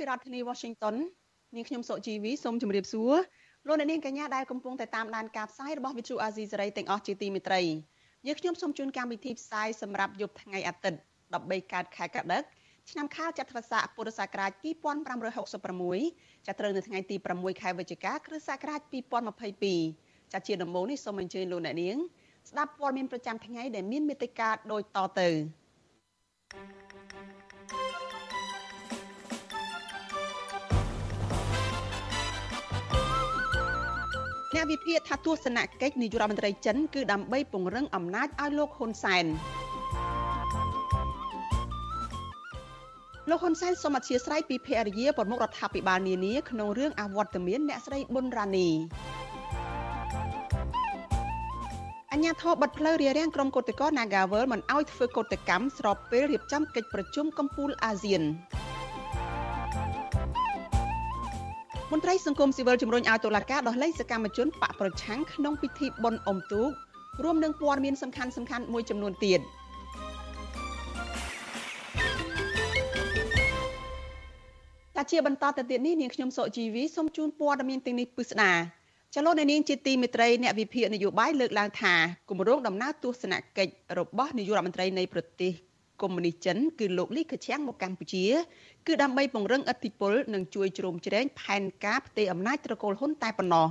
ពីរដ្ឋធានី Washington នាងខ្ញុំសុជីវីសូមជម្រាបសួរលោកអ្នកនាងកញ្ញាដែលកំពុងតែតាមដានការផ្សាយរបស់ Vuthu Azizi Serai ទាំងអស់ជាទីមេត្រីយើងខ្ញុំសូមជូនកម្មវិធីផ្សាយសម្រាប់យប់ថ្ងៃអាទិត្យ13កើតខែកដិកឆ្នាំខាលចត្វាស័កពុរសករាជ2566ចាប់ត្រូវនៅថ្ងៃទី6ខែវិច្ឆិកាគ្រិស្តសករាជ2022ចាជាដំបូងនេះសូមអញ្ជើញលោកអ្នកនាងស្ដាប់ព័ត៌មានប្រចាំថ្ងៃដែលមានមេត្តាដូចតទៅ អ្នកវិភាគថាទស្សនកិច្ចនាយករដ្ឋមន្ត្រីចិនគឺដើម្បីពង្រឹងអំណាចឲ្យលោកហ៊ុនសែនលោកហ៊ុនសែនសូមអធិស្ឋានពីភរិយាប្រមុខរដ្ឋាភិបាលនានាក្នុងរឿងអវត្តមានអ្នកស្រីប៊ុនរ៉ានីអញ្ញាធរបិទផ្លូវរារាំងក្រុមកោតក្រ Nagawal មិនអោយធ្វើកោតកម្មស្របពេលរៀបចំកិច្ចប្រជុំកំពូលអាស៊ាន មន្ត្រីសង្គមស៊ីវិលជំរុញឲ្យតុលាការដោះលែងសកម្មជនបកប្រឆាំងក្នុងពិធីបុណ្យអុំទូករួមនឹងព័ត៌មានសំខាន់សំខាន់មួយចំនួនទៀត។ចាជាបន្តទៅទៀតនេះនាងខ្ញុំសុជីវីសូមជូនព័ត៌មានទាំងនេះពិស្ដាចលនានាងជាទីមេត្រីអ្នកវិភាគនយោបាយលើកឡើងថាគម្រោងដំណើរទស្សនកិច្ចរបស់នាយករដ្ឋមន្ត្រីនៃប្រទេស កុម្មុយនីសចិនគឺលោកលីខឈៀងមកកម្ពុជាគឺដើម្បីពង្រឹងឥទ្ធិពលនិងជួយជ្រោមជ្រែងផែនការផ្ទេរអំណាចត្រកូលហ៊ុនតែប៉ុណ្ណោះ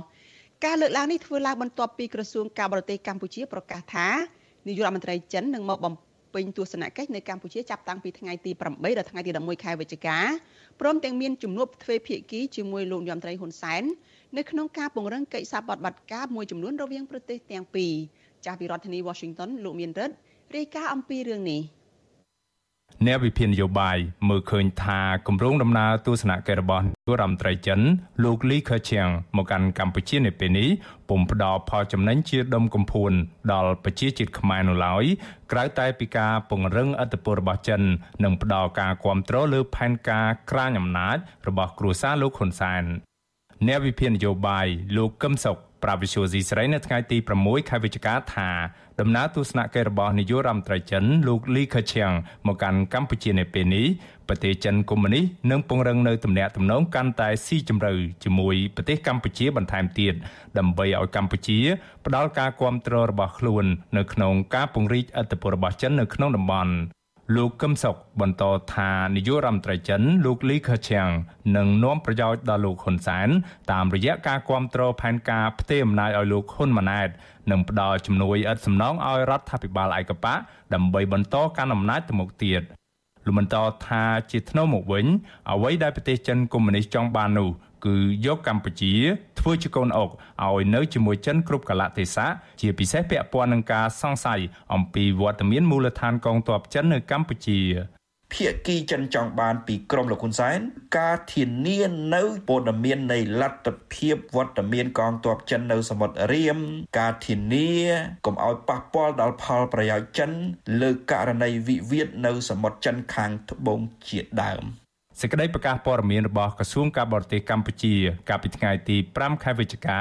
ការលើកឡើងនេះធ្វើឡើងបន្ទាប់ពីក្រសួងការបរទេសកម្ពុជាប្រកាសថានាយករដ្ឋមន្ត្រីចិននឹងមកបំពេញទស្សនកិច្ចនៅកម្ពុជាចាប់តាំងពីថ្ងៃទី8ដល់ថ្ងៃទី11ខែវិច្ឆិកាព្រមទាំងមានជំនួបទ្វេភាគីជាមួយលោកយមត្រីហ៊ុនសែននៅក្នុងការពង្រឹងកិច្ចសហប្រតិបត្តិការមួយចំនួនរវាងប្រទេសទាំងពីរចាស់ពីរដ្ឋធានី Washington លោកមានរិទ្ធរាយការណ៍អំពីរឿងនេះ។ អ្នកវិភាគនយោបាយមើលឃើញថាគម្រោងដំណើរទស្សនកិច្ចរបស់នាយករដ្ឋមន្ត្រីចិនលោកលីខឺឈៀងមកកាន់កម្ពុជានៅពេលនេះពុំផ្ដល់ផលចំណេញជាដុំកំភួនដល់ប្រជាជាតិខ្មែរនោះឡើយក្រៅតែពីការពង្រឹងអធិបតេយ្យរបស់ចិន និងផ្ដល់ការគ្រប់គ្រងលើផែនការក្រាញអំណាចរបស់គ្រួសារលោកហ៊ុនសែនអ្នកវិភាគនយោបាយលោកកឹមសុខប្រាវិសុយស៊ីស្រីនៅថ្ងៃទី6ខែវិច្ឆិកាថា ដំណើរទស្សនកិច្ចរបស់នាយករដ្ឋមន្ត្រីចិនលោកលីខឈៀងមកកាន់កម្ពុជានៅពេលនេះប្រទេសចិនកុម្មុយនីសនឹងពង្រឹងនៅទំនាក់ទំនងកាន់តែស៊ីជម្រៅជាមួយប្រទេសកម្ពុជាបន្ថែមទៀតដើម្បីឲ្យកម្ពុជាផ្ដល់ការគ្រប់គ្រងរបស់ខ្លួននៅក្នុងការពង្រីកអធិបតេយ្យរបស់ចិននៅក្នុងតំបន់ លោកកឹមសុខបន្តថានាយករដ្ឋមន្ត្រីចិនលោកលីខឈៀងនឹងនាំប្រយោជន៍ដល់លោកហ៊ុនសែនតាមរយៈការគ្រប់គ្រងផែនការផ្ទេរអំណាចឲ្យលោកហ៊ុនម៉ាណែតនិងផ្ដល់ជំនួយឥតសំណងឲ្យរដ្ឋាភិបាលឯកបកដើម្បីបន្តកាន់អំណាចទៅមុខទៀតលោកបន្តថាជាថ្នូវមកវិញអ្វីដែលប្រទេសចិនកុម្មុយនីសចង់បាននោះ គឺយកកម្ពុជាធ្វើជាកូនអុកឲ្យនៅជាមួយចិនគ្រប់កលៈទេសៈជាពិសេសពាក់ព័ន្ធនឹងការសង្ស័យអំពីវត្តមានមូលដ្ឋានកងទ័ពចិននៅកម្ពុជាភាគីចិនចង់បានពីក្រមលោកហ៊ុនសែនការធានានៅព័ត៌មាននៃលទ្ធភាពវត្តមានកងទ័ពចិននៅសមុទ្ររៀមការធានាកុំឲ្យប៉ះពាល់ដល់ផលប្រយោជន៍ចិនលើករណីវិវាទនៅសមុទ្រចិនខាងត្បូងជាដើម សេចក្តីប្រកាសព័ត៌មានរបស់ក្រសួងការបរទេសកម្ពុជា កាលពីថ្ងៃទី5ខែវិច្ឆិកា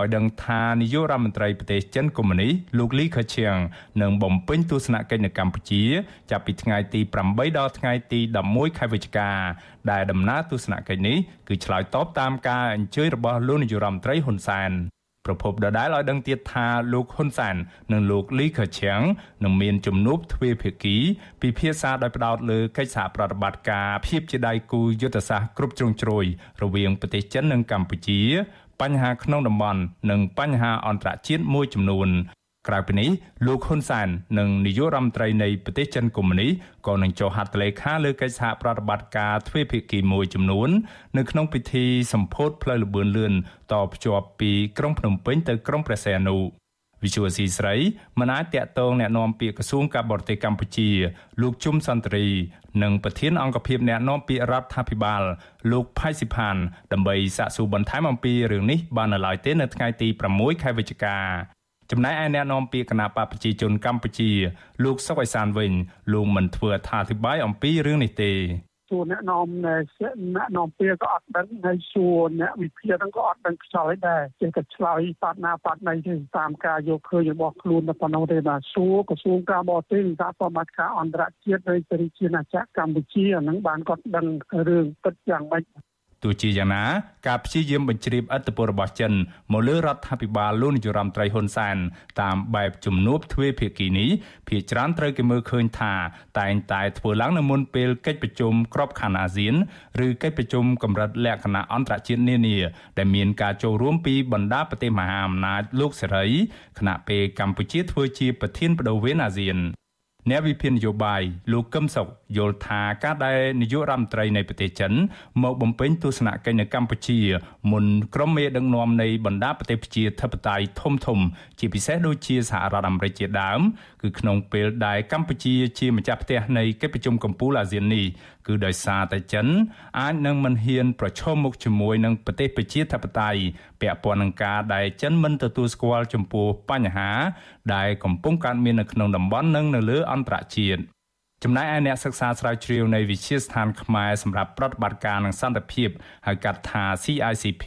ឲ្យដឹងថានាយករដ្ឋមន្ត្រីប្រទេសចិនកុម្មុយនីសលោកលីខឈៀងនឹងបំពេញទស្សនកិច្ចនៅកម្ពុជា ចាប់ពីថ្ងៃទី8ដល់ថ្ងៃទី11ខែវិច្ឆិកាដែលដំណើរទស្សនកិច្ចនេះគឺឆ្លើយតបតាមការអញ្ជើញរបស់លោកនាយករដ្ឋមន្ត្រីហ៊ុនសែន ប្រពន្ធដដែលឲ្យដឹងទៀតថាលោកហ៊ុនសាន និងលោកលីខឈៀងនឹងមានជំនួបទ្វេភាគីពិភាក្សាដោយផ្ដោតលើកិច្ចសហប្រតិបត្តិការភាពជាដៃគូយុទ្ធសាស្ត្រគ្រប់ជ្រុងជ្រោយរវាងប្រទេសចិននិងកម្ពុជា បញ្ហាក្នុងតំបន់និងបញ្ហាអន្តរជាតិមួយចំនួន ក្រៅពីនេះលោកហ៊ុនសែននិងនាយករដ្ឋមន្ត្រីនៃប្រទេសចិនកុម្មុយនីសក៏នឹងចុះហត្ថលេខាលើកិច្ចសហប្រតិបត្តិការទ្វេភាគីមួយចំនួននៅក្នុងពិធីសម្ពោធផ្លូវលបឿនលឿនតភ្ជាប់ពីក្រុងភ្នំពេញទៅក្រុងព្រះសីហនុ វិសុវស៊ីស្រីមិនអាចតាក់ទងแนะនាំពាក្យក្រសួងការបរទេសកម្ពុជា លោកជុំសន្តិរីនិងប្រធានអង្គភិបแนะនាំពាក្យរដ្ឋាភិបាល លោកផៃស៊ីផានដើម្បីសាកសួរបន្ថែមអំពីរឿងនេះបាននៅឡើយទេនៅថ្ងៃទី6ខែវិច្ឆិកា ចំណែកឯអ្នកនាំពាក្យគណៈបកប្រជាជនកម្ពុជាលោកសុកអេសានវិញលោកមិនធ្វើអត្ថាធិប្បាយអំពីរឿងនេះទេសួរអ្នកនាំអ្នកនាំពាក្យក៏អត់ដឹងហើយសួរអ្នកវិភាគហ្នឹងក៏អត់ដឹងខ្យល់ដែរចេះតែឆ្លើយប៉ាត់ណាប៉ាត់ណីទេតាមការយកឃើញរបស់ខ្លួនតែប៉ុណ្ណោះទេបាទសួរក្រសួងការបរទេសសហប្រមាការអន្តរជាតិនៃសេរីជាណាចក្រកម្ពុជាហ្នឹងបានគាត់ដឹងរឿងពិតយ៉ាងម៉េច ទោះជាយ៉ាងណាការព្យាយាមបញ្ជ្រាបឥទ្ធិពលរបស់ចិនមកលើរដ្ឋាភិបាលលោកនាយរដ្ឋមន្ត្រីហ៊ុនសែនតាមបែបជំនួបទ្វេភាគីនេះភាគច្រើនត្រូវគេមើលឃើញថា តែងតែធ្វើឡើងនៅមុនពេលកិច្ចប្រជុំក្របខ័ណ្ឌអាស៊ានឬកិច្ចប្រជុំកម្រិតលក្ខណៈអន្តរជាតិនានាដែលមានការចូលរួមពីបណ្ដាប្រទេសមហាអំណាចលោកសេរីខណៈពេលកម្ពុជាធ្វើជាប្រធានបដូវវេនអាស៊ានអ្នកវិភាគនយោបាយលោកកឹមសុខ យល់ថាការដែលនាយករដ្ឋមន្ត្រីនៃប្រទេសចិនមកបំពេញទស្សនកិច្ចនៅកម្ពុជាមុនក្រុមមេដឹកនាំនៃបណ្ដាប្រទេសប្រជាធិបតេយ្យធំធំ ជាពិសេសដូចជាសហរដ្ឋអាមេរិកជាដើមគឺក្នុងពេលដែលកម្ពុជាជាម្ចាស់ផ្ទះនៃកិច្ចប្រជុំកំពូលអាស៊ាននេះគឺដោយសារតែចិនអាចនឹងមិនហ៊ានប្រឈមមុខជាមួយនឹងប្រទេសប្រជាធិបតេយ្យពាក់ព័ន្ធនឹងការដែលចិនមិនទទួលស្គាល់ចំពោះបញ្ហា ដែលកំពុងកើតមាននៅក្នុងតំបន់និងនៅលើអន្តរជាតិ ចំណែកឯអ្នកសិក្សាស្រាវជ្រាវនៃវិទ្យាស្ថានខ្មែរសម្រាប់ប្រតិបត្តិការនឹងសន្តិភាពហៅកាត់ថា CICP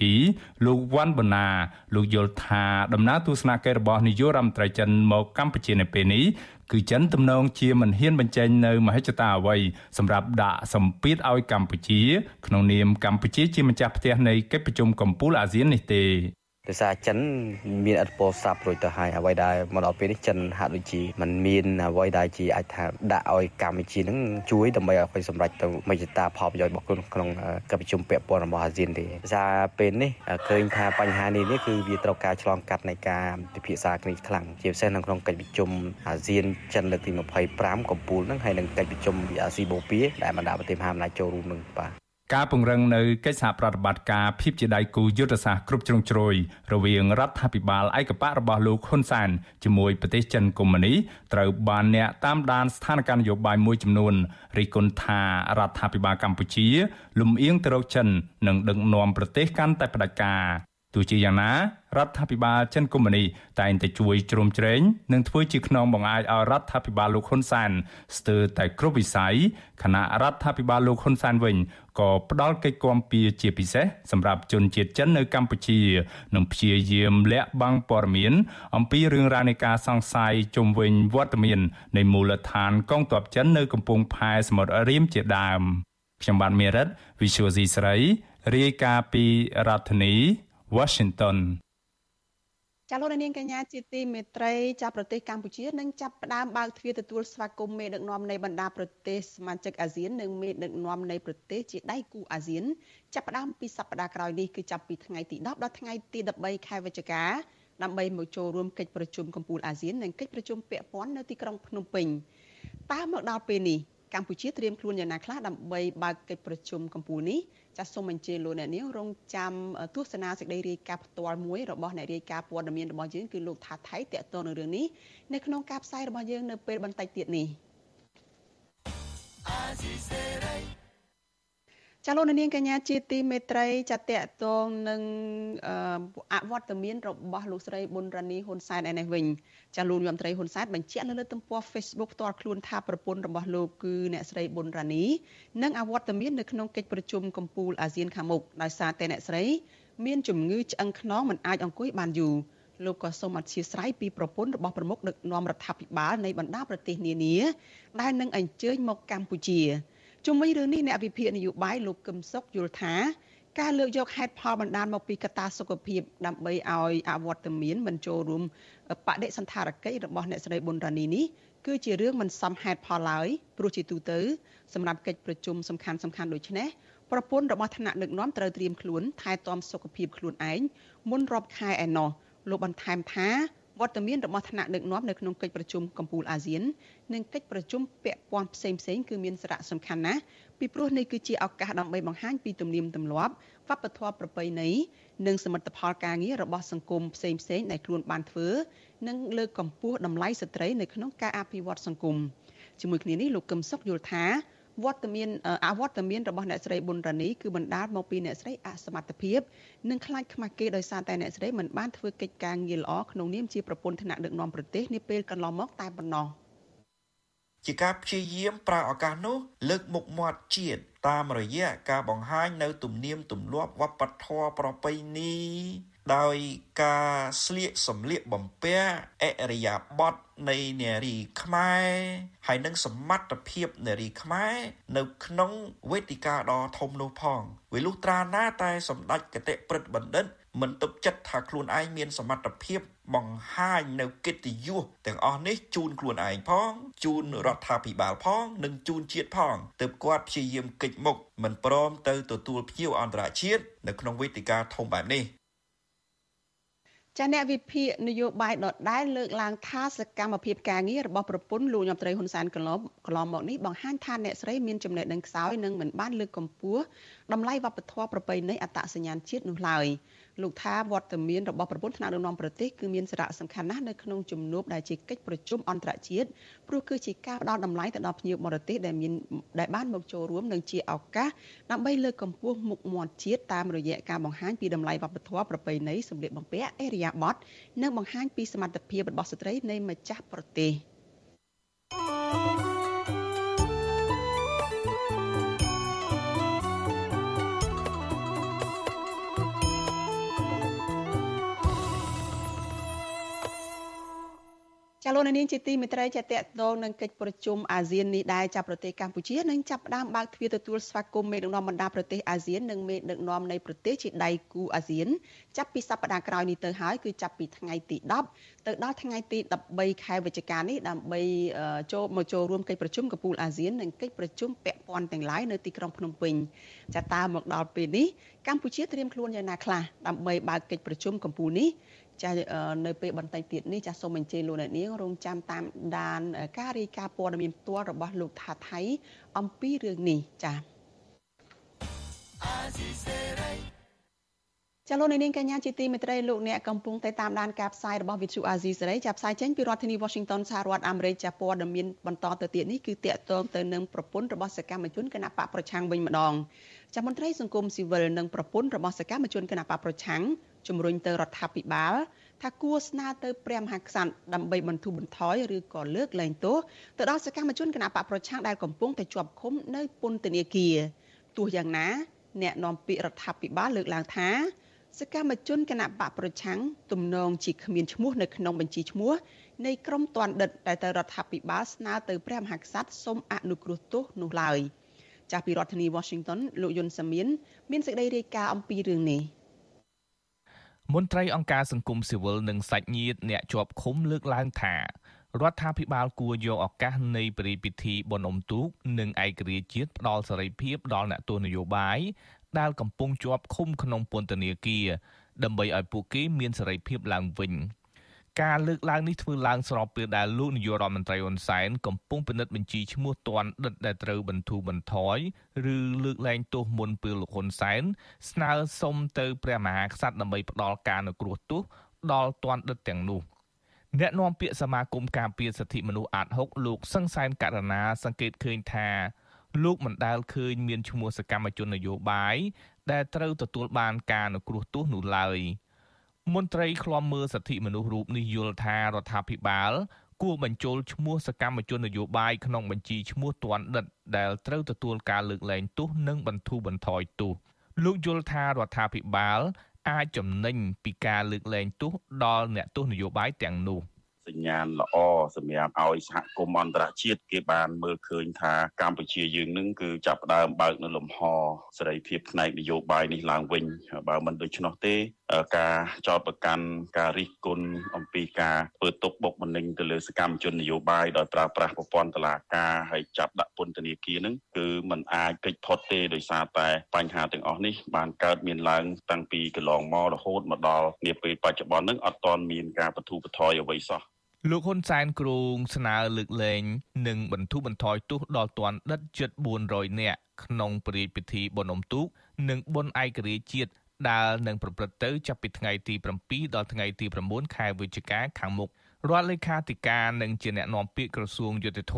លោកវ៉ាន់បូណាលោកយល់ថាដំណើរទស្សនកិច្ចរបស់នាយករដ្ឋមន្ត្រីចិនមកកម្ពុជានៅពេលនេះគឺចិនទំនងជាមិនហ៊ានបញ្ចេញនៅមហិច្ឆតាអ្វីសម្រាប់ដាក់សម្ពាធឲ្យកម្ពុជា ក្នុងនាមកម្ពុជាជាម្ចាស់ផ្ទះនៃកិច្ចប្រជុំកំពូលអាស៊ាននេះទេ ដោយសារចិនមានឥទ្ធិពលសាប់រួចទៅហើយអ្វីដែលមកដល់ពេលនេះចិនហាក់ដូចជាมันមានអ្វីដែលជាអាចថាដាក់ឲ្យកម្ពុជានឹងជួយដើម្បីឲ្យសម្រេចទៅមេច្តាផលប្រយោជន៍របស់ខ្លួនក្នុងកិច្ចប្រជុំពាក់ព័ន្ធរបស់អាស៊ានទេដោយសារពេលនេះឃើញថាបញ្ហានេះនេះគឺវាត្រូវការឆ្លងកាត់នៃការពិភាក្សាគ្នាខ្លាំងជាពិសេសនៅក្នុងកិច្ចប្រជុំអាស៊ានចិនលើកទី25កំពូលនឹងហើយនឹងកិច្ចប្រជុំអាស៊ីបូព៌ាដែលបណ្ដាប្រទេសមហាអំណាចចូលរួមនឹងបាទ ការពង្រឹងនៅកិច្ចសហប្រតិបត្តិការភាពជាដៃគូយុទ្ធសាស្ត្រគ្រប់ជ្រុងជ្រោយរវាងរដ្ឋាភិបាលឯកបៈរបស់លោកហ៊ុនសែនជាមួយប្រទេសចិនកុម្មុយនីត្រូវបានអ្នកតាមដានស្ថានភាពនយោបាយមួយចំនួនរិះគន់ថារដ្ឋាភិបាលកម្ពុជា លំអៀងទៅរកចិននិងដឹកនាំប្រទេសកាន់តែផ្ដាច់ការទោះជាយ៉ាងណារដ្ឋាភិបាលចិនកុម្មុយនីតែងតែជួយជ្រោមជ្រែងនិងធ្វើជាខ្នងបង្អាយឲ្យរដ្ឋាភិបាលលោកហ៊ុនសែនស្ទើរតែគ្រប់វិស័យខណៈរដ្ឋាភិបាលលោកហ៊ុនសែនវិញ ក៏ផ្ដល់កិច្ចគាំពៀជាពិសេសសម្រាប់ជនជាតិចិននៅកម្ពុជានិងព្យាយាមលាក់បាំងព័ត៌មានអំពីរឿងរ៉ាវនៃការសង្ស័យជុំវិញវត្តមាននៃមូលដ្ឋានកងទ័ពចិននៅកំពង់ផែសមុទ្ររៀមជាដើមខ្ញុំបាទមេរិត Visual C ស្រីរាយការណ៍ពីរដ្ឋធានី Washington ចាលោកនាងកញ្ញាជាទីមេត្រីចាប់ប្រទេសកម្ពុជានឹងចាប់ផ្ដើមបើកទ្វារទទួលស្វាគមន៍មេដឹកនាំនៃបណ្ដាប្រទេសសមាជិកអាស៊ាននិងមេដឹកនាំនៃប្រទេសជាដៃគូអាស៊ានចាប់ផ្ដើមពីសប្ដាហ៍ក្រោយនេះគឺចាប់ពីថ្ងៃទី10ដល់ថ្ងៃទី13ខែវិច្ឆិកាដើម្បីមកចូលរួមកិច្ចប្រជុំកំពូលអាស៊ាននិងកិច្ចប្រជុំពាក់ព័ន្ធនៅទីក្រុងភ្នំពេញតើមកដល់ពេលនេះកម្ពុជាត្រៀមខ្លួនយ៉ាងណាខ្លះដើម្បីបើកកិច្ចប្រជុំកំពូលនេះ ចាសសូមអញ្ជើញលោកអ្នកនាងរងចាំទស្សនាសេចក្តីរាយការណ៍ផ្ទាល់មួយរបស់អ្នករាយការណ៍ព័ត៌មានរបស់យើងគឺលោកថាថៃតេតតនៅរឿងនេះនៅក្នុងការផ្សាយរបស់យើងនៅពេលបន្តិចទៀតនេះ ចាលោកនាងកញ្ញាជាទីមេត្រីចាតកតងនឹងអវត្តមានរបស់លោកស្រីប៊ុនរ៉ានីហ៊ុនសែនឯនេះវិញចាលោកយមត្រីហ៊ុនសែនបញ្ជាក់នៅលើទំព័រ Facebook ផ្ទាល់ខ្លួនថាប្រពន្ធរបស់លោកគឺអ្នកស្រីប៊ុនរ៉ានីនិងអវត្តមាននៅក្នុងកិច្ចប្រជុំកំពូលអាស៊ានខាងមុខដោយសារតែអ្នកស្រីមានជំងឺឆ្អឹងខ្នងមិនអាចអង្គុយបានយូរលោកក៏សូមអធិស្ឋានពីប្រពន្ធរបស់ប្រមុខដឹកនាំរដ្ឋាភិបាលនៃបណ្ដាប្រទេសនានាដែលនឹងអញ្ជើញមកកម្ពុជា ជុំវិញរឿងនេះអ្នកវិភាគនយោបាយលោកកឹមសុខយល់ថាការលើកយកហេតុផលបណ្ដាលមកពីកត្តាសុខភាពដើម្បីឲ្យអវត្តមានមិនចូលរួមបដិសន្ធារកិច្ចរបស់អ្នកស្រីប៊ុនរ៉ានីនេះគឺជារឿងមិនសមហេតុផលឡើយព្រោះជាទូទៅសម្រាប់កិច្ចប្រជុំសំខាន់សំខាន់ដូចនេះប្រពន្ធរបស់ថ្នាក់ដឹកនាំត្រូវត្រៀមខ្លួនថែទាំសុខភាពខ្លួនឯងមុនរាប់ខែឯណោះលោកបន្ថែមថា វត្តមានរបស់ថ្នាក់ដឹកនាំនៅក្នុងកិច្ចប្រជុំកំពូលអាស៊ាននិងកិច្ចប្រជុំពាក់ព័ន្ធផ្សេងផ្សេងគឺមានសារៈសំខាន់ណាស់ពីព្រោះនេះគឺជាឱកាសដើម្បីបង្ហាញពីទំនៀមទម្លាប់វប្បធម៌ប្រពៃណីនិងសមិទ្ធផលការងាររបស់សង្គមផ្សេងផ្សេងដែលខ្លួនបានធ្វើនិងលើកកម្ពស់តម្លៃស្ត្រីនៅក្នុងការអភិវឌ្ឍសង្គមជាមួយគ្នានេះលោកកឹមសុខយល់ថា វត្តមានអវត្តមានរបស់អ្នកស្រីប៊ុនរ៉ានីគឺបណ្ដាលមកពីអ្នកស្រីអសមត្ថភាពនិងខ្លាចខ្មាស់គេដោយសារតែអ្នកស្រីមិនបានធ្វើកិច្ចការងារល្អក្នុងនាមជាប្រពន្ធថ្នាក់ដឹកនាំប្រទេសនាពេលកន្លងមកតែប៉ុណ្ណោះជាការព្យាយាមប្រើឱកាសនោះលើកមុខមាត់ជាតិតាមរយៈការបង្ហាញនៅ ទំនៀមទម្លាប់វប្បធម៌ប្រពៃណី ដោយការស្លៀកសម្លៀកបំពាក់អរិយាប័ត្រនៃនារីខ្មែរហើយនឹងសមត្ថភាពនារីខ្មែរនៅក្នុងវេទិកាដ៏ធំនោះផងវាលុះត្រាណាតែសម្ដេចកតិព្រឹទ្ធបណ្ឌិតមិនទុកចិត្តថាខ្លួនឯងមានសមត្ថភាពបង្ហាញនៅកិត្តិយសទាំងអស់នេះជូនខ្លួនឯងផងជូនរដ្ឋាភិបាលផងនិងជូនជាតិផងទើបគាត់ព្យាយាមកិច្ចមុខមិនព្រមទៅទទួលភ្ញៀវអន្តរជាតិនៅក្នុងវេទិកាធំបែបនេះ ចាអ្នកវិភាគនយោបាយដដែលលើកឡើងថាសកម្មភាពការងាររបស់ប្រពន្ធលោកញោមត្រីហ៊ុនសែនកន្លងកន្លងមកនេះបង្ហាញថាអ្នកស្រីមានចំណេះដឹងខ្សោយនិងមិនបានលើកកម្ពស់តម្លៃវប្បធម៌ប្រពៃណីអត្តសញ្ញាណជាតិនោះឡើយ លោកថាវត្តមានរបស់ប្រពន្ធថ្នាក់ដឹកនាំប្រទេសគឺមានសារៈសំខាន់ណាស់នៅក្នុងជំនួបដែលជាកិច្ចប្រជុំអន្តរជាតិព្រោះគឺជាការផ្ដល់តម្លៃទៅដល់ភ្ញៀវបរទេសដែលមានដែលបានមកចូលរួមនិងជាឱកាសដើម្បីលើកកម្ពស់មុខមាត់ជាតិតាមរយៈការបង្ហាញពីតម្លៃវប្បធម៌ប្រពៃណីសម្លៀកបំពាក់អេរយាប័តនិងបង្ហាញពីសមត្ថភាពរបស់ស្ត្រីនៃម្ចាស់ប្រទេស។ ចាលោកនាងជាទីមេត្រីចាតកតងនឹងកិច្ចប្រជុំអាស៊ាននេះដែរចាប់ប្រទេសកម្ពុជានឹងចាប់ផ្ដើមបើកទ្វារទទួលស្វាគមន៍មេដឹកនាំបណ្ដាប្រទេសអាស៊ាននិងមេដឹកនាំនៃប្រទេសជាដៃគូអាស៊ានចាប់ពីសប្តាហ៍ក្រោយនេះទៅហើយគឺចាប់ពីថ្ងៃទី10ទៅដល់ថ្ងៃទី13ខែវិច្ឆិកានេះដើម្បីចូលមកចូលរួមកិច្ចប្រជុំកំពូលអាស៊ាននិងកិច្ចប្រជុំពាក់ព័ន្ធទាំងឡាយនៅទីក្រុងភ្នំពេញចាតើមកដល់ពេលនេះកម្ពុជាត្រៀមខ្លួនយ៉ាងណាខ្លះដើម្បីបើកកិច្ចប្រជុំកំពូលនេះ ចានៅពេលបន្តិចទៀតនេះចាសូមអញ្ជើញលោកអ្នកនាងរងចាំតាមដាន ការរាយការណ៍ព័ត៌មានផ្ទាល់របស់លោកថាថៃអំពីរឿងនេះចា ចលនានាងកញ្ញាជាទីមេត្រីលោកអ្នកកំពុងតែតាមដានការផ្សាយរបស់ Vithu Azizi សេរីចាប់ផ្សាយចេញពីរដ្ឋធានី Washington សហរដ្ឋអាមេរិកចាប់ព័ត៌មានបន្តទៅទៀតនេះគឺតាក់ទងទៅនឹងប្រពន្ធរបស់សកម្មជនគណៈបកប្រឆាំងវិញម្ដងចាំមន្ត្រីសង្គមស៊ីវិលនិងប្រពន្ធរបស់សកម្មជនគណៈបកប្រឆាំងជំរុញទៅរដ្ឋាភិបាលថាគួរស្នើទៅព្រះមហាក្សត្រដើម្បីបន្ធូរបន្ថយឬក៏លើកលែងទោសទៅដល់សកម្មជនគណៈបកប្រឆាំងដែលកំពុងតែជាប់ឃុំនៅពន្ធនាគារទោះយ៉ាងណា អ្នកនាំពាក្យរដ្ឋាភិបាលលើកឡើងថា សកម្មជនគណៈបកប្រឆាំងទំនងជាគ្មានឈ្មោះនៅក្នុងបញ្ជីឈ្មោះនៃក្រុមទណ្ឌិតដែលទៅរដ្ឋាភិបាលស្នើទៅព្រះមហាក្សត្រសូមអនុគ្រោះទោសនោះឡើយចាស់ពីរដ្ឋធានី Washington លោកយុនសាមៀនមានសេចក្តីរាយការណ៍អំពីរឿងនេះមន្ត្រីអង្គការសង្គមស៊ីវិលនិងសាច់ញាតិអ្នកជាប់ឃុំលើកឡើងថារដ្ឋាភិបាលគួរយកឱកាសនៃពិធីពិធីបុណ្យអុំទូកនិងឯករាជ្យជាតិផ្ដល់សេរីភាពដល់អ្នកទស្សនយោបាយ ដែលកំពុងជាប់ឃុំក្នុងពន្ធនាគារដើម្បីឲ្យពួកគេមានសេរីភាពឡើងវិញការលើកឡើងនេះធ្វើឡើងស្របពេលដែលលោកនាយករដ្ឋមន្ត្រីហ៊ុនសែនកំពុងពិនិត្យបញ្ជីឈ្មោះទាន់ដិតដែលត្រូវបន្ធូរបន្ថយឬលើកលែងទោសមុនពេលលោកហ៊ុនសែនស្នើសុំទៅព្រះមហាក្សត្រដើម្បីផ្ដល់ការអនុគ្រោះទោសដល់ទាន់ដិតទាំងនោះអ្នកនាំពាក្យសមាគមការពារសិទ្ធិមនុស្សអាត6លោកសង្សានករណាសង្កេតឃើញថា លោកមិនដែលឃើញមានឈ្មោះសកម្មជននយោបាយដែលត្រូវទទួលបានការអនុគ្រោះទោសនោះឡើយមន្ត្រីឃ្លាំមើលសិទ្ធិមនុស្សរូបនេះយល់ថារដ្ឋាភិបាលគួរបញ្ចូលឈ្មោះសកម្មជននយោបាយក្នុងបញ្ជីឈ្មោះទាន់ដិតដែលត្រូវទទួលការលើកលែងទោសនិងបន្ធូរបន្ថយទោសលោកយល់ថារដ្ឋាភិបាល អាចចំណេញពីការលើកលែងទោសដល់អ្នកទោសនយោបាយទាំងនោះ សញ្ញាណល្អសម្រាប់ឲ្យសហគមន៍អន្តរជាតិគេបានមើលឃើញថាកម្ពុជាយើងនឹងគឺចាប់ផ្ដើមបើកនៅលំហសេរីភាពផ្នែកនយោបាយនេះឡើងវិញបើមិនដូច្នោះទេការចោទប្រកាន់ការរិះគន់អំពីការធ្វើទុកបុកម្នេញទៅលើសកម្មជននយោបាយដោយប្រើប្រាស់ប្រព័ន្ធតុលាការហើយចាប់ដាក់ពន្ធនាគារនឹងគឺมันអាចកិច្ចផុតទេដោយសារតែបញ្ហាទាំងអស់នេះបានកើតមានឡើងតាំងពីកន្លងមករហូតមកដល់នាពេលបច្ចុប្បន្ននឹងអត់ទាន់មានការបទូបថយអ្វីសោះ លោកហ៊ុនសែនគ្រងស្នើលើកលែងនិងបន្ធូរបន្ថយទោសដល់ទណ្ឌិតជិត400នាក់ក្នុងព្រះរាជពិធីបុណ្យអុំទូក និងបុណ្យឯករាជ្យជាតិដែលនឹងប្រព្រឹត្តទៅចាប់ពីថ្ងៃទី7ដល់ថ្ងៃទី9ខែវិច្ឆិកាខាងមុខរដ្ឋលេខាធិការនិងជាអ្នកណែនាំពាក្យក្រសួងយុតិធធ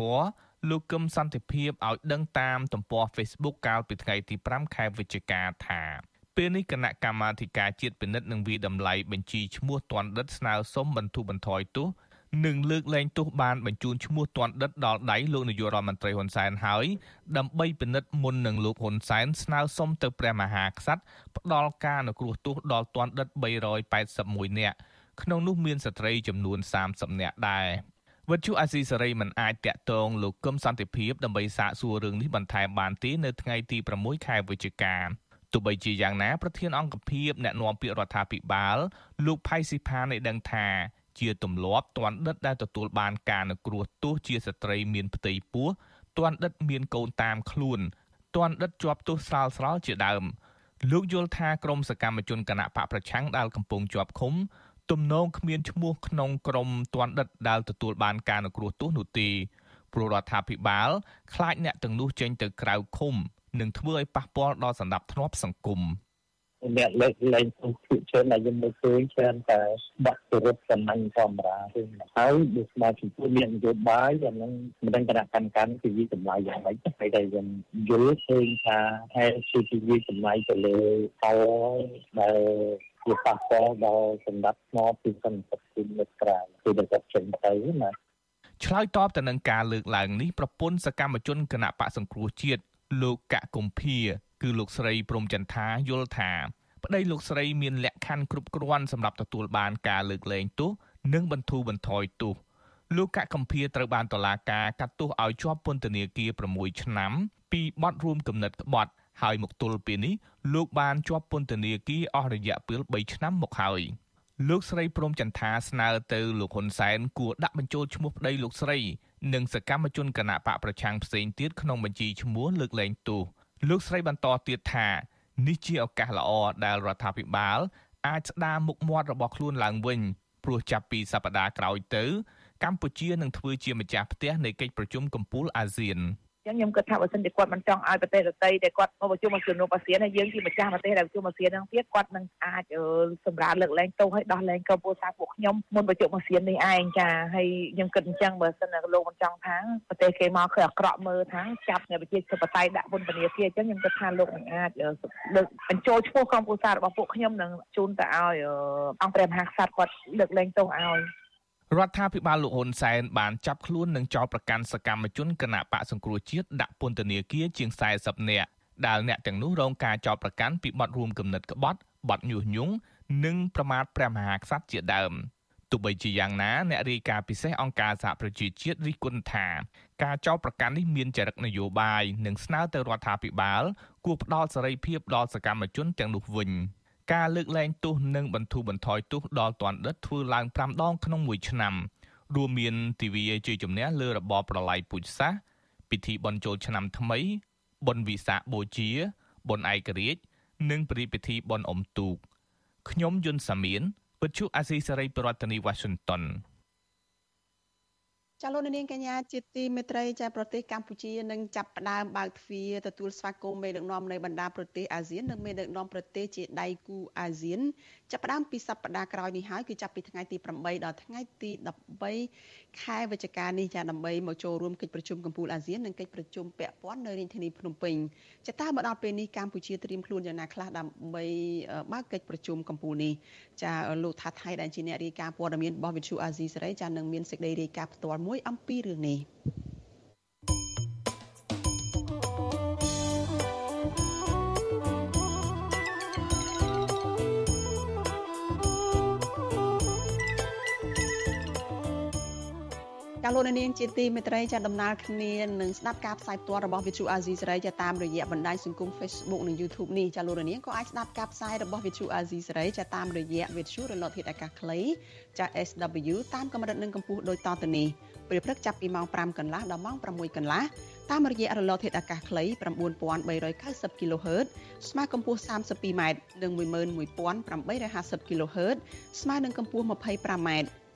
លោកកឹមសន្តិភាពឲ្យដឹងតាមទំព័រ Facebook កាលពីថ្ងៃទី5ខែវិច្ឆិកាថាពេលនេះគណៈកម្មាធិការជាតិពិនិត្យនិងវិតម្លៃបញ្ជីឈ្មោះទណ្ឌិតស្នើសុំបន្ធូរបន្ថយទោស និងលើកលែងទោសបានបញ្ជូនឈ្មោះទណ្ឌិតដល់ដៃលោកនាយករដ្ឋមន្ត្រីហ៊ុនសែនហើយដើម្បីពិនិត្យមុននឹងលោកហ៊ុនសែនស្នើសុំទៅព្រះមហាក្សត្រផ្ដល់ការអនុគ្រោះទោសដល់ទណ្ឌិត381នាក់ក្នុងនោះមានស្ត្រីចំនួន30នាក់ដែរវត្ថុអាស៊ីសេរីមិនអាចតាក់ទងលោកកឹមសន្តិភាពដើម្បីសាកសួររឿងនេះបន្ថែមបានទេនៅថ្ងៃទី6ខែវិច្ឆិកាទោះបីជាយ៉ាងណាប្រធានអង្គភិបអ្នកណែនាំពាក្យរដ្ឋាភិបាលលោកផៃស៊ីផានបានដឹងថា ជាទម្លាប់ទណ្ឌិតដែលទទួលបានការអនុគ្រោះទោសជាស្ត្រីមានផ្ទៃពោះទណ្ឌិតមានកូនតាមខ្លួនទណ្ឌិតជាប់ទោសស្រាលស្រាលជាដើមលោកយល់ថាក្រមសកម្មជនគណៈបកប្រឆាំងដែលកំពុងជាប់ឃុំទំនងគ្មានឈ្មោះក្នុងក្រមទណ្ឌិតដែលទទួលបានការអនុគ្រោះទោសនោះទេព្រោះរដ្ឋាភិបាល ខ្លាចអ្នកទាំងនោះចេញទៅក្រៅឃុំនឹងធ្វើឲ្យប៉ះពាល់ដល់សន្តិភាពសង្គម។ អ្នកលើកលែងទុកភាគច្រើនដែលយើងមើលឃើញច្រើនតែបាក់ទៅរត់សំណាញ់ធម្មតាទេហើយដូចស្មារតីចំពោះមាននយោបាយអានឹងមិនដឹងគណៈកម្មការគឺវិតម្លៃយ៉ាងម៉េចតែតែយើងយល់ឃើញថាហេតុជាវិតម្លៃទៅលើផលដែលជាប៉ះពាល់ដល់សម្ដាប់ស្មោពីសន្តិភាពនៅក្រៅគឺដែលគាត់ចេញទៅណាឆ្លើយតបទៅនឹងការលើកឡើងនេះប្រពន្ធសកម្មជនគណៈបកសង្គ្រោះជាតិលោកកកុម្ភា គឺលោកស្រីព្រំចន្ទាយល់ថាប្តីលោកស្រីមានលក្ខខណ្ឌគ្រប់គ្រាន់សម្រាប់ទទួលបានការលើកលែងទោសនិងបន្ធូរបន្ថយទោសលោកកកម្ភាត្រូវបានតុលាការកាត់ទោសឲ្យជាប់ពន្ធនាគារ6ឆ្នាំ ពីបទរួមគំនិតក្បត់ហើយមកទល់ពេលនេះលោកបានជាប់ពន្ធនាគារអស់រយៈពេល3ឆ្នាំមកហើយលោកស្រីព្រមចន្ទាស្នើទៅលោកហ៊ុនសែនគួរដាក់បញ្ចូលឈ្មោះប្តីលោកស្រី និងសកម្មជនគណៈបកប្រឆាំងផ្សេងទៀតក្នុងបញ្ជីឈ្មោះលើកលែងទោស លោកស្រីបន្តទៀតថានេះជាឱកាសល្អដែលរដ្ឋាភិបាល អាចស្ដារមុខមាត់របស់ខ្លួនឡើងវិញព្រោះចាប់ពីសប្តាហ៍ក្រោយទៅ កម្ពុជានឹងធ្វើជាម្ចាស់ផ្ទះនៃកិច្ចប្រជុំកំពូលអាស៊ាន។ ចឹងខ្ញុំគិតថាបើសិនជាគាត់មិនចង់ឲ្យប្រទេសដទៃដែលគាត់មកប្រជុំអាស៊ាននោះអាស៊ានហើយយើងជាម្ចាស់ប្រទេសដែលប្រជុំអាស៊ានហ្នឹងទៀតគាត់នឹងអាចសម្រាប់លើកលែងទោសឲ្យដោះលែងក្រុមពលសាពួកខ្ញុំមុនប្រជុំអាស៊ាននេះឯងចាហើយខ្ញុំគិតអញ្ចឹងបើសិនលោកមិនចង់ថាប្រទេសគេមកគឺអាក្រក់មើលថាចាប់អ្នកប្រជាធិបតេយ្យដាក់ពន្ធនាគារអញ្ចឹងខ្ញុំគិតថាលោកនឹងអាចលើកបញ្ចូលឈ្មោះក្រុមពលសារបស់ពួកខ្ញុំនឹងជូនទៅឲ្យអង្គព្រះមហាក្សត្រគាត់លើកលែងទោសឲ្យ រដ្ឋាភិបាលលោកហ៊ុនសែនបានចាប់ខ្លួននិងចោទប្រកាន់សកម្មជនគណៈបកសង្គ្រោះជាតិដាក់ពន្ធនាគារជាង40នាក់ដែលអ្នកទាំងនោះរងការចោទប្រកាន់ពីបទរួមគំនិតក្បត់បទញុះញង់និងប្រមាថព្រះមហាក្សត្រជាដើមទោះបីជាយ៉ាងណាអ្នករាយការណ៍ពិសេសអង្គការសហប្រជាជាតិរិះគន់ថាការចោទប្រកាន់នេះមានចរិតនយោបាយនិងស្នើទៅរដ្ឋាភិបាលគួរផ្ដល់សេរីភាពដល់សកម្មជនទាំងនោះវិញ។ ការលើកលែងទោសនិងបន្ធូរបន្ថយទោសដល់ទណ្ឌិតធ្វើឡើង5ដងក្នុងមួយឆ្នាំរួមមានទិវាជ័យជំនះលើរបបប្រល័យពូជសាសន៍ពិធីបុណ្យចូលឆ្នាំថ្មីបុណ្យវិសាខបូជាបុណ្យឯករាជ្យនិងព្រះពិធីបុណ្យអុំទូកខ្ញុំយុនសាមៀនវិទ្យុអាស៊ីសេរីប្រធានាធិបតី Washington ចាលោកនាងកញ្ញាជាទីមេត្រីចាប្រទេសកម្ពុជានឹងចាប់ផ្ដើមបើកទ្វារទទួលស្វាគមន៍មេដឹកនាំនៃបណ្ដាប្រទេសអាស៊ាននិងមេដឹកនាំប្រទេសជាដៃគូអាស៊ាន ចាប់ផ្ដើមពីសប្តាហ៍ក្រោយនេះហើយគឺចាប់ពីថ្ងៃទី8ដល់ថ្ងៃទី13ខែវិច្ឆិកានេះចាដើម្បីមកចូលរួមកិច្ចប្រជុំកំពូលអាស៊ាននិងកិច្ចប្រជុំពាក់ព័ន្ធនៅរាជធានីភ្នំពេញចាតើមកដល់ពេលនេះកម្ពុជាត្រៀមខ្លួនយ៉ាងណាខ្លះដើម្បីបើកកិច្ចប្រជុំកំពូលនេះចាលោកថាថៃដែលជាអ្នករាយការណ៍ព័ត៌មានរបស់វិទ្យុអាស៊ីសេរីចានឹងមានសេចក្តីរាយការណ៍ផ្ទាល់មួយអំពីរឿងនេះ ចាលោកនាងជាទីមេត្រីចាដំណើរគ្នានឹងស្ដាប់ការផ្សាយផ្ទាល់របស់ Vithu Azizi សេរីចាតាមរយៈបណ្ដាញសង្គម Facebook និង YouTube នេះចាលោកនាងក៏អាចស្ដាប់ការផ្សាយរបស់ Vithu Azizi សេរីចាតាមរយៈ Vithu រលកធាតុអាកាសខ្លីចា SW តាមកម្រិតនិងកម្ពស់ដូចតទៅនេះពេលព្រឹកចាប់ពីម៉ោង5កន្លះដល់ម៉ោង6កន្លះតាមរយៈរលកធាតុអាកាសខ្លី9390 kHz ស្មើកម្ពស់ 32m និង11850 kHz ស្មើនឹងកម្ពស់ 25m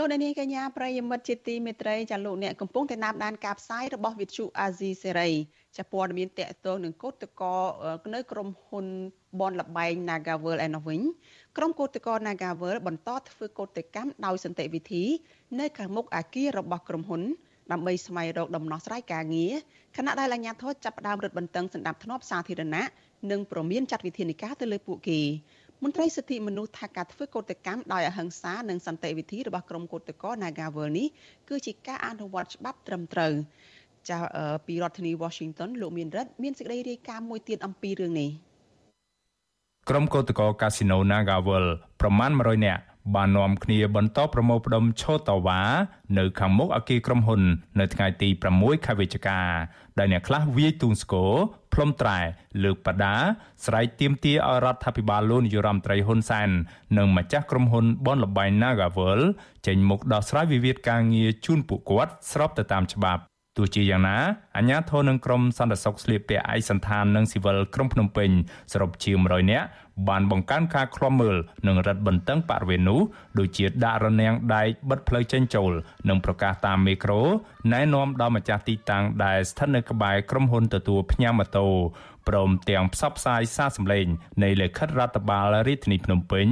លោកអ្នកនាងកញ្ញាប្រិយមិត្តជាទីមេត្រីចាលោកអ្នកកំពុងតែតាមដានការផ្សាយរបស់វិទ្យុអាស៊ីសេរីចាព័ត៌មានតកតងនឹងកោតកោនៅក្រុមហ៊ុនបនលបែង Nagavel ឯនោះវិញក្រុមកោតកោ Nagavel បន្តធ្វើកោតកម្មដោយសន្តិវិធី នៅខាងមុខអគាររបស់ក្រុមហ៊ុនដើម្បីស្វែងរកដំណោះស្រាយការងារខណៈដែលអាជ្ញាធរចាប់ផ្ដើមរឹតបន្តឹងសណ្ដាប់ធ្នាប់សាធារណៈនិងប្រមានចាត់វិធានការទៅលើពួកគេ មន្ត្រីសិទ្ធិមនុស្សថាការធ្វើកោតកម្មដោយអហិង្សានិងសន្តិវិធីរបស់ក្រុមកោតក្រ Nagawal នេះគឺជាការអនុវត្តច្បាប់ត្រឹមត្រូវចាពីរដ្ឋធានី Washington លោកមានរិទ្ធមានសេចក្តីរាយការណ៍មួយទៀតអំពីរឿងនេះក្រុមកោតក្រកាស៊ីណូ Nagawal ប្រមាណ100នាក់ បាននាំគ្នាបន្តប្រមូលផ្ដុំឈរតវ៉ានៅខាងមុខអគារក្រុមហ៊ុន នៅថ្ងៃទី6ខែវិច្ឆិកាដែលអ្នកខ្លះវាយទូនស្គរផ្លុំត្រែលើកបដាស្រែកទាមទារឲ្យរដ្ឋាភិបាលលោកនាយរដ្ឋមន្ត្រីហ៊ុនសែននិងម្ចាស់ក្រុមហ៊ុនបនលបែង Nagavel ចេញមុខដោះស្រាយវិវាទការងារជូនពួកគាត់ស្របទៅតាមច្បាប់ទោះជាយ៉ាងណាអាជ្ញាធរនឹងក្រុមសន្តិសុខស្លៀកពាក់ឯកសន្តាននិងស៊ីវិលក្រុងភ្នំពេញសរុបជាង100នាក់ បានបង្កើនការឃ្លាំមើលនិងរឹតបន្តឹងបរិវេណនោះដូចជាដាក់រនាំងដែកបិទផ្លូវចេញចូលនិងប្រកាសតាមមេក្រូណែនាំដល់ម្ចាស់ទីតាំងដែលស្ថិតនៅក្បែរក្រុមហ៊ុនទទួលផ្ញើម៉ូតូព្រមទាំងផ្សព្វផ្សាយសារសម្លេងនៃលិខិតរដ្ឋបាលរាជធានីភ្នំពេញ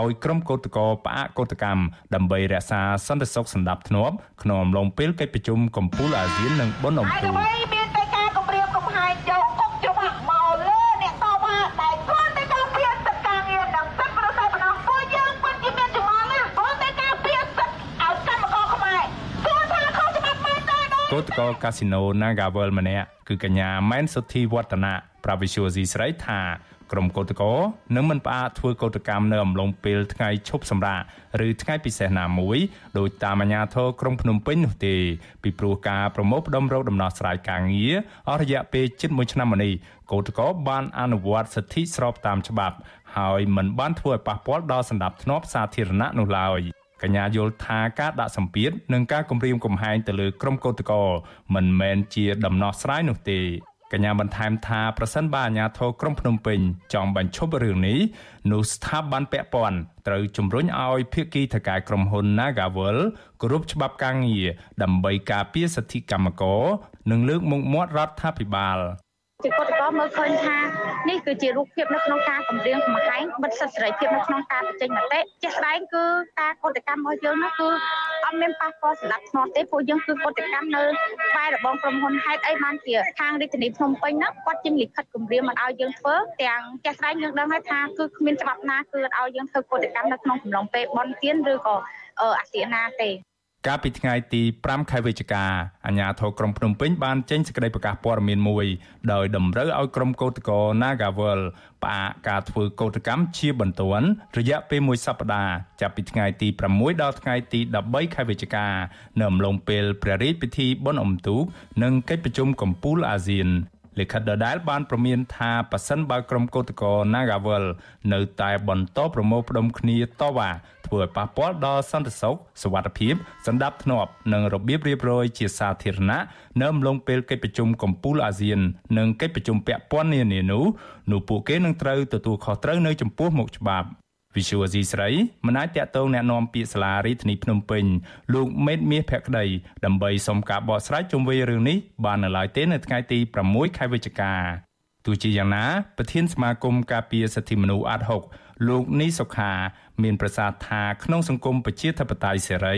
ឲ្យក្រុមកោតក្រផ្អាកកោតកម្មដើម្បីរក្សាសន្តិសុខសណ្ដាប់ធ្នាប់ក្នុងអំឡុងពេលកិច្ចប្រជុំកំពូលអាស៊ាននិងបុណ្យអុំទូកមានតែការគម្រាមកំហែងយកគុកច្បាប់មកលើអ្នកតបថាដែលគាត់តែការពារសិទ្ធិការងារនិងសិទ្ធិប្រជាពលរដ្ឋពួកយើងគាត់ជាមានចម្ងល់ណាគាត់តែការពារសិទ្ធិឲ្យកម្មករខ្មែរគាត់ថាខុសច្បាប់មែន ទេកោតក្រកាស៊ីណូ Nagavel ម្នាក់គឺកញ្ញាម៉ែនសុធីវឌ្ឍនាប្រាវិសុយស៊ីស្រីថាក្រុមកោតក្រនឹងមិនផ្អាកធ្វើកោតកម្មនៅអំឡុងពេលថ្ងៃឈប់សម្រាកឬថ្ងៃពិសេសណាមួយដោយតាមអាជ្ញាធរក្រុងភ្នំពេញនោះទេពីព្រោះការប្រមូលផ្ដុំរោគដំណោះស្រាយការងារអស់រយៈពេលជិត1ឆ្នាំមកនេះកោតក្របានអនុវត្តសិទ្ធិស្របតាមច្បាប់ហើយមិនបានធ្វើឲ្យប៉ះពាល់ដល់សន្តិភាពសាធារណៈនោះឡើយ កញ្ញាយល់ថាការដាក់សម្ពាធនិងការគំរាមកំហែងទៅលើក្រុមកោតក្រមិនមែនជាដំណោះស្រាយនោះទេកញ្ញាបន្ថែមថាប្រសិនបើអាជ្ញាធរក្រុងភ្នំពេញចង់បញ្ឈប់រឿងនេះនោះស្ថាប័នពាក់ព័ន្ធត្រូវជំរុញឲ្យភាគីថការក្រុមហ៊ុន Nagavel គោរពច្បាប់ការងារដើម្បីការពារសិទ្ធិកម្មករនិងលើកមុខមាត់រដ្ឋាភិបាល ជាកតកមើលឃើញថានេះគឺជារូបភាពនៅក្នុងការកម្រាមកំហែងបិទសិទ្ធិសេរីភាពនៅក្នុងការបញ្ចេញមតិជាក់ស្ដែងគឺការកតកម្មរបស់យើងនោះគឺអត់មានប៉ះពាល់សម្រាប់ធ្នាប់ទេពួកយើងគឺកតកម្មនៅខ្សែរបងក្រុមហ៊ុនហេតុអីបានជាខាងរាជធានីភ្នំពេញនោះគាត់ចេញលិខិតគម្រាមមិនឲ្យយើងធ្វើទាំងជាក់ស្ដែងយើងដឹងហើយថាគឺគ្មានច្បាប់ណាគឺឲ្យយើងធ្វើកតកម្មនៅក្នុងកំឡុងពេលបន់ទៀនឬក៏អាសៀណាទេ កាលពីថ្ងៃទី5ខែវិច្ឆិកាអាជ្ញាធរក្រុងភ្នំពេញបានចេញសេចក្តីប្រកាសព័ត៌មានមួយដោយតម្រូវឲ្យក្រុមកោតក្រ Nagavel ផ្អាកការធ្វើកោតកម្មជាបន្ទាន់រយៈពេលមួយសប្តាហ៍ចាប់ពីថ្ងៃទី6ដល់ថ្ងៃទី13ខែវិច្ឆិកានៅអំឡុងពេលព្រះរាជពិធីបុណ្យអុំទូកនិងកិច្ចប្រជុំកំពូលអាស៊ាន លិខិតដដែលបានប្រមានថាប៉ះសិនបើក្រុមកោតក្រ Nagavel នៅតែបន្តប្រមូលផ្ដុំគ្នាតវ៉ាធ្វើឲ្យប៉ះពាល់ដល់សន្តិសុខសុវត្ថិភាពសន្តិភាពនិងរបៀបរៀបរយជាសាធារណៈនៅអំឡុងពេលកិច្ចប្រជុំកំពូលអាស៊ាន និងកិច្ចប្រជុំពាក់ព័ន្ធនានានោះនោះពួកគេនឹងត្រូវទទួលខុសត្រូវនៅចំពោះមុខច្បាប់ វិសុវអាស៊ីស្រីមិនអាចតាក់ទងแนะនាំពាក្យសាលារាជធានីភ្នំពេញលោកមេតមាសភក្តីដើម្បីសុំការបកស្រាយជុំវិញរឿងនេះបាននៅឡើយទេនៅថ្ងៃទី6ខែវិច្ឆិកា ទោះជាយ៉ាងណាប្រធានសមាគមការពារសិទ្ធិមនុស្សអាត់ហុកលោកនីសុខា មានប្រសាសន៍ថាក្នុងសង្គមប្រជាធិបតេយ្យសេរី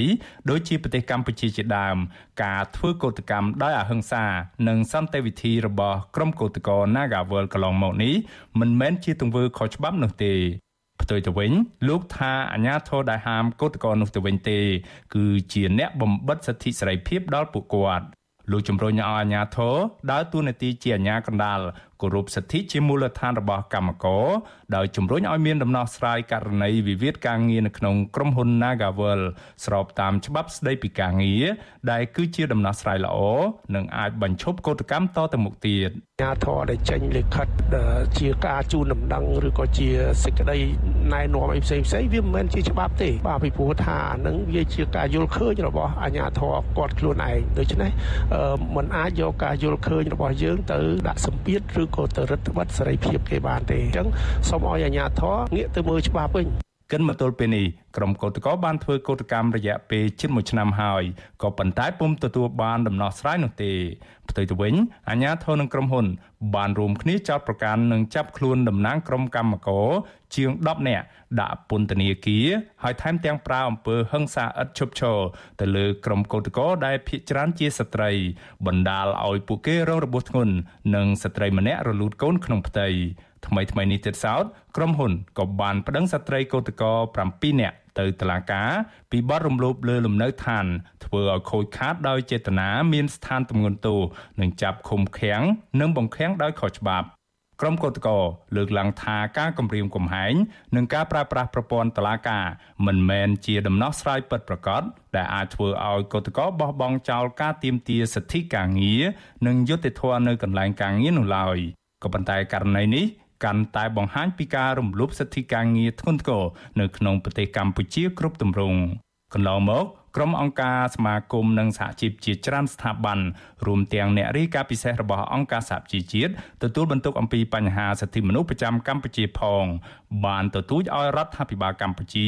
ដូចជាប្រទេសកម្ពុជាជាដើម ការធ្វើកោតកម្មដោយអហិង្សា និងសន្តិវិធីរបស់ក្រុមកោតក្រ Nagawal កន្លងមកនេះមិនមែនជាទង្វើខុសច្បាប់នោះទេ ផ្ទុយទៅវិញលោកថាអាញាធរដែលហាមកោតក្រនោះទៅវិញទេ គឺជាអ្នកបំបិទសិទ្ធិសេរីភាពដល់ពួកគាត់លោកជំរុញឲ្យអាជ្ញាធរដើរតួនាទីជាអាជ្ញាកណ្ដាល គោរពសិទ្ធិជាមូលដ្ឋានរបស់កម្មករដោយជំរុញឲ្យមានដំណោះស្រាយករណីវិវាទការងារនៅក្នុងក្រុមហ៊ុន Nagavel ស្របតាមច្បាប់ស្តីពីការងារដែលគឺជាដំណោះស្រាយល្អនិងអាចបញ្ឈប់កោតកម្មតទៅមុខទៀតអាធរដែលចេញលិខិតជាការជូនដំណឹងឬក៏ជាសេចក្តីណែនាំអីផ្សេងផ្សេងវាមិនមែនជាច្បាប់ទេបាទពីព្រោះថានឹងវាជាការយល់ឃើញរបស់អាជ្ញាធរគាត់ខ្លួនឯងដូច្នេះมันអាចយកការយល់ឃើញរបស់យើងទៅដាក់សម្ពាធឬក៏ទៅរដ្ឋបတ်សេរីភាពគេបានទេអញ្ចឹងសូមឲ្យអាជ្ញាធរងាកទៅមើលច្បាប់វិញកិ នមកទល់ពេលនេះក្រុមកោតក្របានធ្វើកោតកម្មរយៈពេលជិត1ឆ្នាំហើយក៏ប៉ុន្តែពុំទទួលបានដំណោះស្រាយនោះទេផ្ទុយទៅវិញអាជ្ញាធរនិងក្រុមហ៊ុន បានរួមគ្នាចោទប្រកាន់និងចាប់ខ្លួនតំណាងក្រុមកម្មករជាង10នាក់ដាក់ពន្ធនាគារហើយថែមទាំងប្រើអំពើហិង្សាឥតឈប់ឈរទៅលើក្រុមកោតក្រដែលភ ieck ច្រើនជាស្ត្រី បណ្ដាលឲ្យពួកគេរងរបួសធ្ងន់និងស្ត្រីម្នាក់រលូតកូនក្នុងផ្ទៃ ថ្មីថ្មីនេះទៀតសោតក្រុមហ៊ុនក៏បានប្តឹងស្ត្រីកោតក្រ7នាក់ទៅតុលាការពីបទរំលោភលើលំនៅឋាន ធ្វើឲ្យខូចខាតដោយចេតនាមានស្ថានទម្ងន់ទោសនិងចាប់ឃុំឃាំងនិងបង្ខាំងដោយខុសច្បាប់ក្រុមកោតក្រលើកឡើងថាការគម្រាមកំហែងនិងការប្រើប្រាស់ប្រព័ន្ធតុលាការមិនមែនជាដំណោះស្រាយពិតប្រាកដដែលអាចធ្វើឲ្យកោតករបោះបង់ចោលការទាមទារសិទ្ធិការងារនិងយុត្តិធម៌នៅកន្លែងការងារនោះឡើយក៏ប៉ុន្តែករណីនេះ កាន់តែបង្ហាញពីការរំលោភសិទ្ធិការងារធ្ងន់ធ្ងរនៅក្នុងប្រទេសកម្ពុជាគ្រប់ទម្រង់កន្លងមក ក្រុមអង្គការសមាគមនិងសហជីពជាច្រើនស្ថាប័នរួមទាំងអ្នករាយការណ៍ពិសេសរបស់អង្គការសហជីវជាតិទទួលបន្ទុកអំពីបញ្ហាសិទ្ធិមនុស្សប្រចាំកម្ពុជាផង បានទទូចឲ្យរដ្ឋាភិបាលកម្ពុជា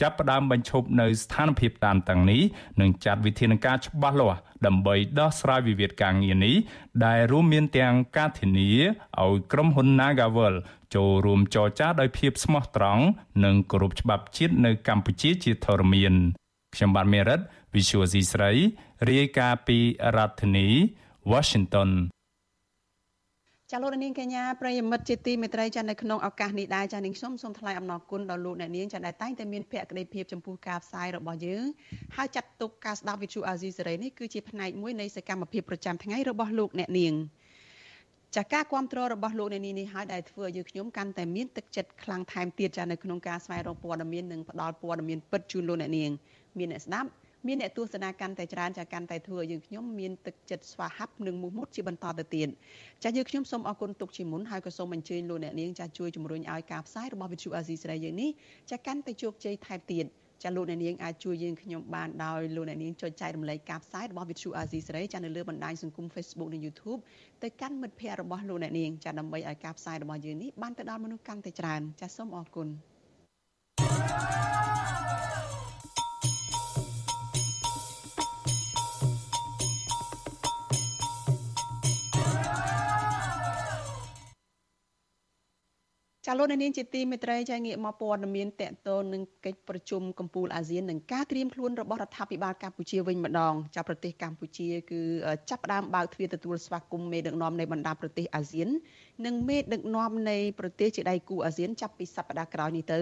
ចាប់ផ្ដើមបញ្ឈប់នៅស្ថានភាពតានតឹងនេះនិងចាត់វិធានការច្បាស់លាស់ដើម្បីដោះស្រាយវិវាទការងារនេះដែលរួមមានទាំងការធានាឲ្យក្រុមហ៊ុន Nagavel ចូលរួមចរចាដោយភាពស្មោះត្រង់និងគោរពច្បាប់ជាតិនៅកម្ពុជាជាធរមាន ខ្ញុំបាទមេរិត Visual C ស្រីរាយការណ៍ពីរដ្ឋធានី Washington ចាលោកនាងកញ្ញាប្រិយមិត្តជាទីមេត្រីចានៅក្នុងឱកាសនេះដែរចានាងខ្ញុំសូមថ្លែងអំណរគុណដល់លោកអ្នកនាងចាដែលតែងតែមានភក្ដីភាពចំពោះការផ្សាយរបស់យើងហើយចាត់ទុកការស្ដាប់វិទ្យុអាស៊ីសេរីនេះគឺជាផ្នែកមួយនៃសកម្មភាពប្រចាំថ្ងៃរបស់លោកអ្នកនាងចាការគ្រប់គ្រងរបស់លោកអ្នកនាងនេះហើយដែលធ្វើឲ្យយើងខ្ញុំកាន់តែមានទឹកចិត្តខ្លាំងថែមទៀតចានៅក្នុងការស្វែងរកព័ត៌មាននិងផ្តល់ព័ត៌មានពិតជូនលោកអ្នកនាង មានអ្នកស្ដាប់មានអ្នកទស្សនាកាន់តែច្រើនចាកាន់តែធ្វើឲ្យយើងខ្ញុំមានទឹកចិត្តស្វាហាប់និងមោះមុតជាបន្តទៅទៀតចាយើងខ្ញុំសូមអរគុណទុកជាមុនហើយក៏សូមអញ្ជើញលោកអ្នកនាងចាជួយជំរុញឲ្យការផ្សាយរបស់វិទ្យុអាស៊ីសេរីយើងនេះចាកាន់តែជោគជ័យថែមទៀតចាលោកអ្នកនាងអាចជួយយើងខ្ញុំបានដោយលោកអ្នកនាងចុចចែករំលែកការផ្សាយរបស់វិទ្យុអាស៊ីសេរីចានៅលើបណ្ដាញសង្គម Facebook និង YouTube ទៅកាន់មិត្តភ័ក្តិរបស់លោកអ្នកនាងចាដើម្បីឲ្យការផ្សាយរបស់យើងនេះបានទៅដល់មនុស្សកាន់តែច្រើនចាសូមអរគុណ thank you ចាលោកនាងជាទីមេត្រីចាងាកមកព័ត៌មានតកតនឹងកិច្ចប្រជុំកំពូលអាស៊ាននិងការត្រៀមខ្លួនរបស់រដ្ឋាភិបាលកម្ពុជាវិញម្ដងចាប្រទេសកម្ពុជាគឺចាប់ផ្ដើមបើកទ្វារទទួលស្វាគមន៍មេដឹកនាំនៃបណ្ដាប្រទេសអាស៊ាន និងមេដឹកនាំនៃប្រទេសជាដៃគូអាស៊ានចាប់ពីសប្ដាហ៍ក្រោយនេះទៅ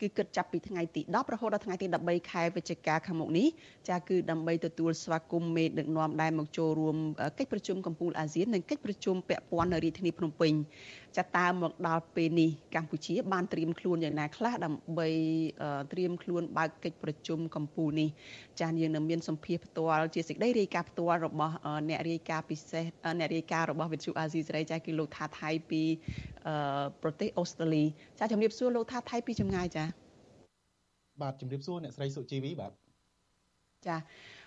គឺគិតចាប់ពីថ្ងៃទី10រហូតដល់ថ្ងៃទី13ខែវិច្ឆិកាខាងមុខនេះចាគឺដើម្បីទទួលស្វាគមន៍មេដឹកនាំដែលមកចូលរួមកិច្ចប្រជុំកំពូលអាស៊ាននិងកិច្ចប្រជុំពាក់ព័ន្ធនៅរាជធានីភ្នំពេញចាតើមកដល់ពេលនេះកម្ពុជាបានត្រៀមខ្លួនយ៉ាងណាខ្លះដើម្បីត្រៀមខ្លួនបើកកិច្ចប្រជុំកម្ពុជានេះចាយើងនៅមានសម្ភារផ្ទាល់ជាសេចក្តីរាយការណ៍ផ្ទាល់របស់អ្នករាយការណ៍ពិសេសអ្នករាយការណ៍របស់វិទ្យុអាស៊ីសេរីចាគឺលោកថាថៃពីប្រទេសអូស្ត្រាលីចាជំរាបសួរលោកថាថៃពីចម្ងាយចាបាទជំរាបសួរអ្នកស្រីសុជីវីបាទចា